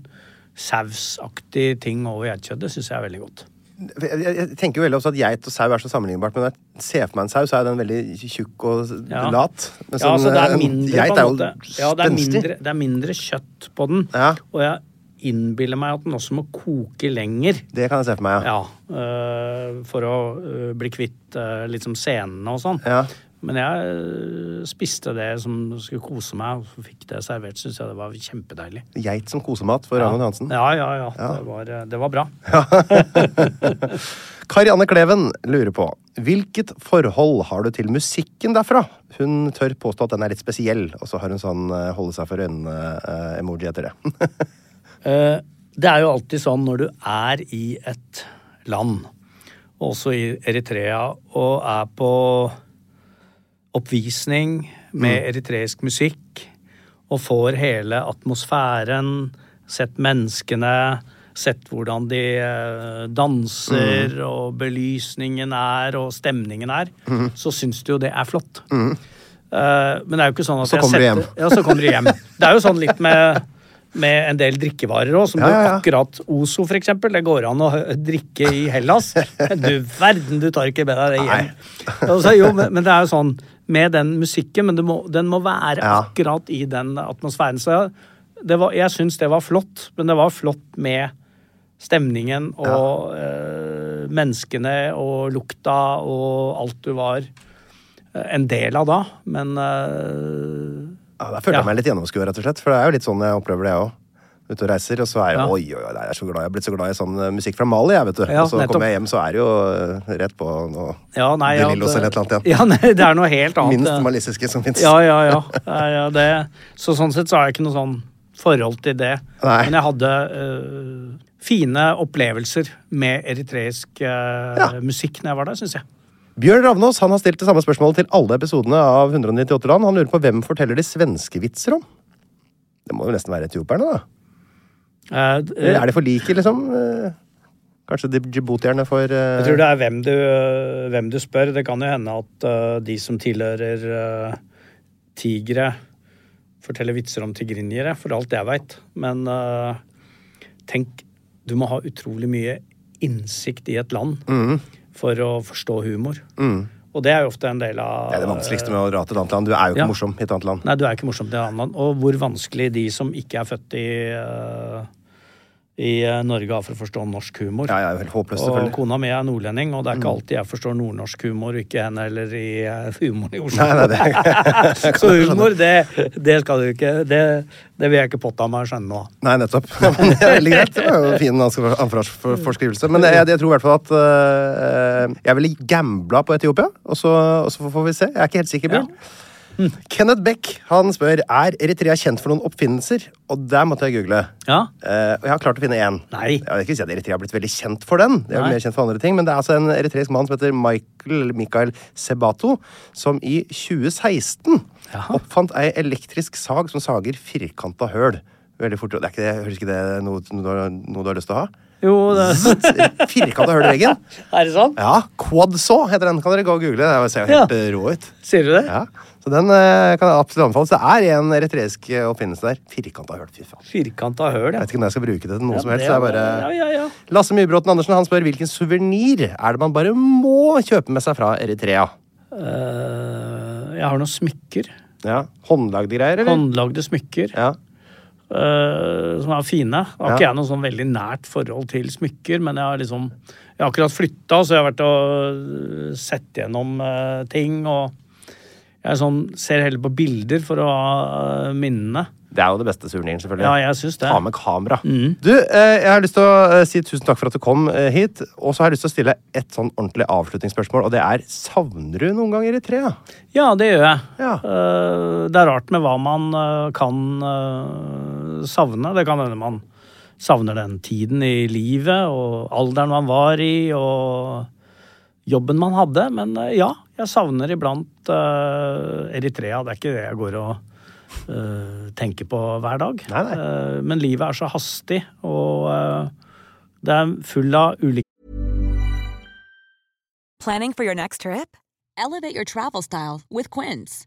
sausaktig ting over geitekjøttet syns jeg er veldig godt. Jeg, tenker jo veldig også at Geit og sau er så sammenlignbart, men når jeg ser for meg en sau, så er den veldig tjukk og Ja. lat. Men Ja, sånn, altså det er eh, mindre geit er jo. Ja, det er mindre, det er mindre kjøtt på den. Ja. Og jeg innbiller meg at den også må koke lenger. Det kan jeg se for meg, ja. Ja, øh, for å øh, bli kvitt øh, liksom senene og sånn. Ja. Men jeg øh, spiste det som skulle kose meg, og fikk det servert. Syns jeg det var kjempedeilig. Geit som kosemat for Raymond Hansen. Ja, ja, ja. Det, var, øh, det var bra. Karianne Kleven lurer på hvilket forhold har du til musikken derfra? Hun tør påstå at den er litt spesiell, og så har hun sånn eh, holde seg for øynene-emoji etter det. Eh, det er jo alltid sånn når du er i et land, også i Eritrea, og er på oppvisning med eritreisk musikk, og får hele atmosfæren, sett menneskene, sett hvordan de danser danser, og belysningen er, og stemningen er, så syns du jo det er flott. Eh, men det er jo ikke sånn at Så kommer du hjem. Ja, så kommer du hjem. Det er jo sånn litt med med en del drikkevarer òg, som Ja, ja, ja. akkurat Ozo, for eksempel. Det går an å drikke i Hellas. Du verden, du tar ikke med deg det hjem. Altså, jo, men, men det er jo sånn med den musikken, men må, den må være Ja. akkurat i den atmosfæren. Så jeg, det var, jeg syns det var flott, men det var flott med stemningen og eh, menneskene og lukta og alt du var eh, en del av da. Men eh, Ja, Der følte Ja. jeg meg litt gjennomskua, rett og slett. For det er jo litt sånn jeg opplever det òg. Ute og reiser, og så er jeg Ja. oi, oi, oi, jeg er så glad. Jeg har blitt så glad i sånn eh, musikk fra Mali, jeg, vet du. Ja, og så kommer jeg hjem, så er det jo eh, rett på noe Ja, nei, De Lillos eller et eller annet, Ja, nei, det er noe helt annet. minst malissiske som fins. Ja, ja, ja. ja, ja det, så sånn sett så har jeg ikke noe sånn forhold til det. Nei. Men jeg hadde øh, fine opplevelser med eritreisk øh, musikk når jeg var der, syns jeg. Bjørn Ravnås han har stilt det samme spørsmålet til alle episodene av 198 land. Han lurer på hvem forteller de svenske vitser om? Det må jo nesten være etioperne, da. Eller er det for like, liksom? Eh, Kanskje de djiboutierne for uh... Jeg tror det er hvem du, hvem du spør. Det kan jo hende at uh, de som tilhører uh, tigre, forteller vitser om tigrinjere, for alt jeg veit. Men tenk, du må ha utrolig mye innsikt i et land mm. for å forstå humor. Og det er jo ofte en del av Det er det vanskeligste med å dra til et annet land. Du er jo ikke Ja. morsom i et annet land. Nei, du er ikke morsom til et annet land. Og hvor vanskelig de som ikke er født i, i øh, Norge har for å forstå norsk humor. Ja, ja, helt håpløst, Og kona mi er nordlending, og det er ikke Mm. alltid jeg forstår nordnorsk humor, ikke henne heller i eh, humoren i Oslo. Nei, nei, det- Så humor, det, det skal du ikke Det, det vil jeg ikke påta meg å skjønne nå. Nei, nettopp. Men det er veldig greit. Det var jo en fin ansvar- ansvarsforskrivelse. Men jeg, jeg tror i hvert fall at øh, jeg ville gambla på Etiopia, og så, og så får vi se. Jeg er ikke helt sikker, Bjørn. Kenneth Beck han spør er Eritrea kjent for noen oppfinnelser. Og der måtte jeg google. Ja. Uh, og jeg har klart å finne én. Nei. Jeg vil ikke si at Eritrea har blitt veldig kjent for den. Det er jo mer kjent for andre ting Men det er altså en eritreisk mann som heter Michael, Mikael Sebato, som i 2016 oppfant ei elektrisk sag som sager firkanta høl. Veldig fort. Det er ikke det, høres ikke det noe, noe, noe du har lyst til å ha? Jo, det Firkanta hull i veggen. Er det sånn? Ja, Quadsaw heter den. Kan dere gå og google? Det ser jo helt ja. rå ut. Sier du det? Ja, Så den eh, kan jeg absolutt anbefales. Det er en eritreisk eh, oppfinnelse der. Firkanta høl. Fy faen. Firkanta høl, Jeg ja. vet ikke om jeg skal bruke det til noe Ja, som helst. Det er bare... Ja, ja, ja. Lasse Mybråten Andersen han spør hvilken suvenir er det man bare må kjøpe med seg fra Eritrea. Uh, jeg har noen smykker. Ja, Håndlagde greier, eller? Håndlagde smykker. Ja. Eh, som er fine. Jeg har ikke jeg noe sånn veldig nært forhold til smykker, men jeg har liksom Jeg har akkurat flytta, så jeg har vært og sett gjennom eh, ting, og jeg er sånn, ser heller på bilder for å ha eh, minnene. Det er jo det beste suveniren, selvfølgelig. Ja, jeg synes det. Ta med kamera. Mm. Du, eh, jeg har lyst til å eh, si tusen takk for at du kom eh, hit. Og så har jeg lyst til å stille et sånn ordentlig avslutningsspørsmål, og det er savner du noen gang Eritrea? Ja, det gjør jeg. Ja. Eh, det er rart med hva man eh, kan eh, savne. Det kan hende man savner den tiden i livet og alderen man var i og jobben man hadde. Men eh, ja, jeg savner iblant uh, Eritrea. Det er ikke det jeg går og uh, tenker på hver dag. Nei, nei. Uh, men livet er så hastig, og det er full av ulike Planning for your next trip? Elevate your travel style with Quince.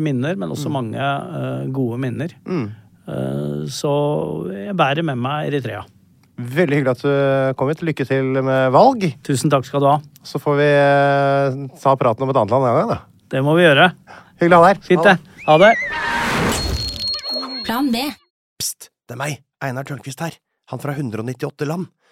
Minner, men også mange eh, gode minner. Eh, så jeg bærer med meg Eritrea. Veldig hyggelig at du kom hit. Lykke til med valg. Tusen takk skal du ha. Så får vi eh, ta praten om et annet land en gang, da. Det må vi gjøre. Hyggelig å ha deg her. Fint, det. Ha det. Plan B. Pst, det er meg, Einar Tørnquist her. Han fra 198 land.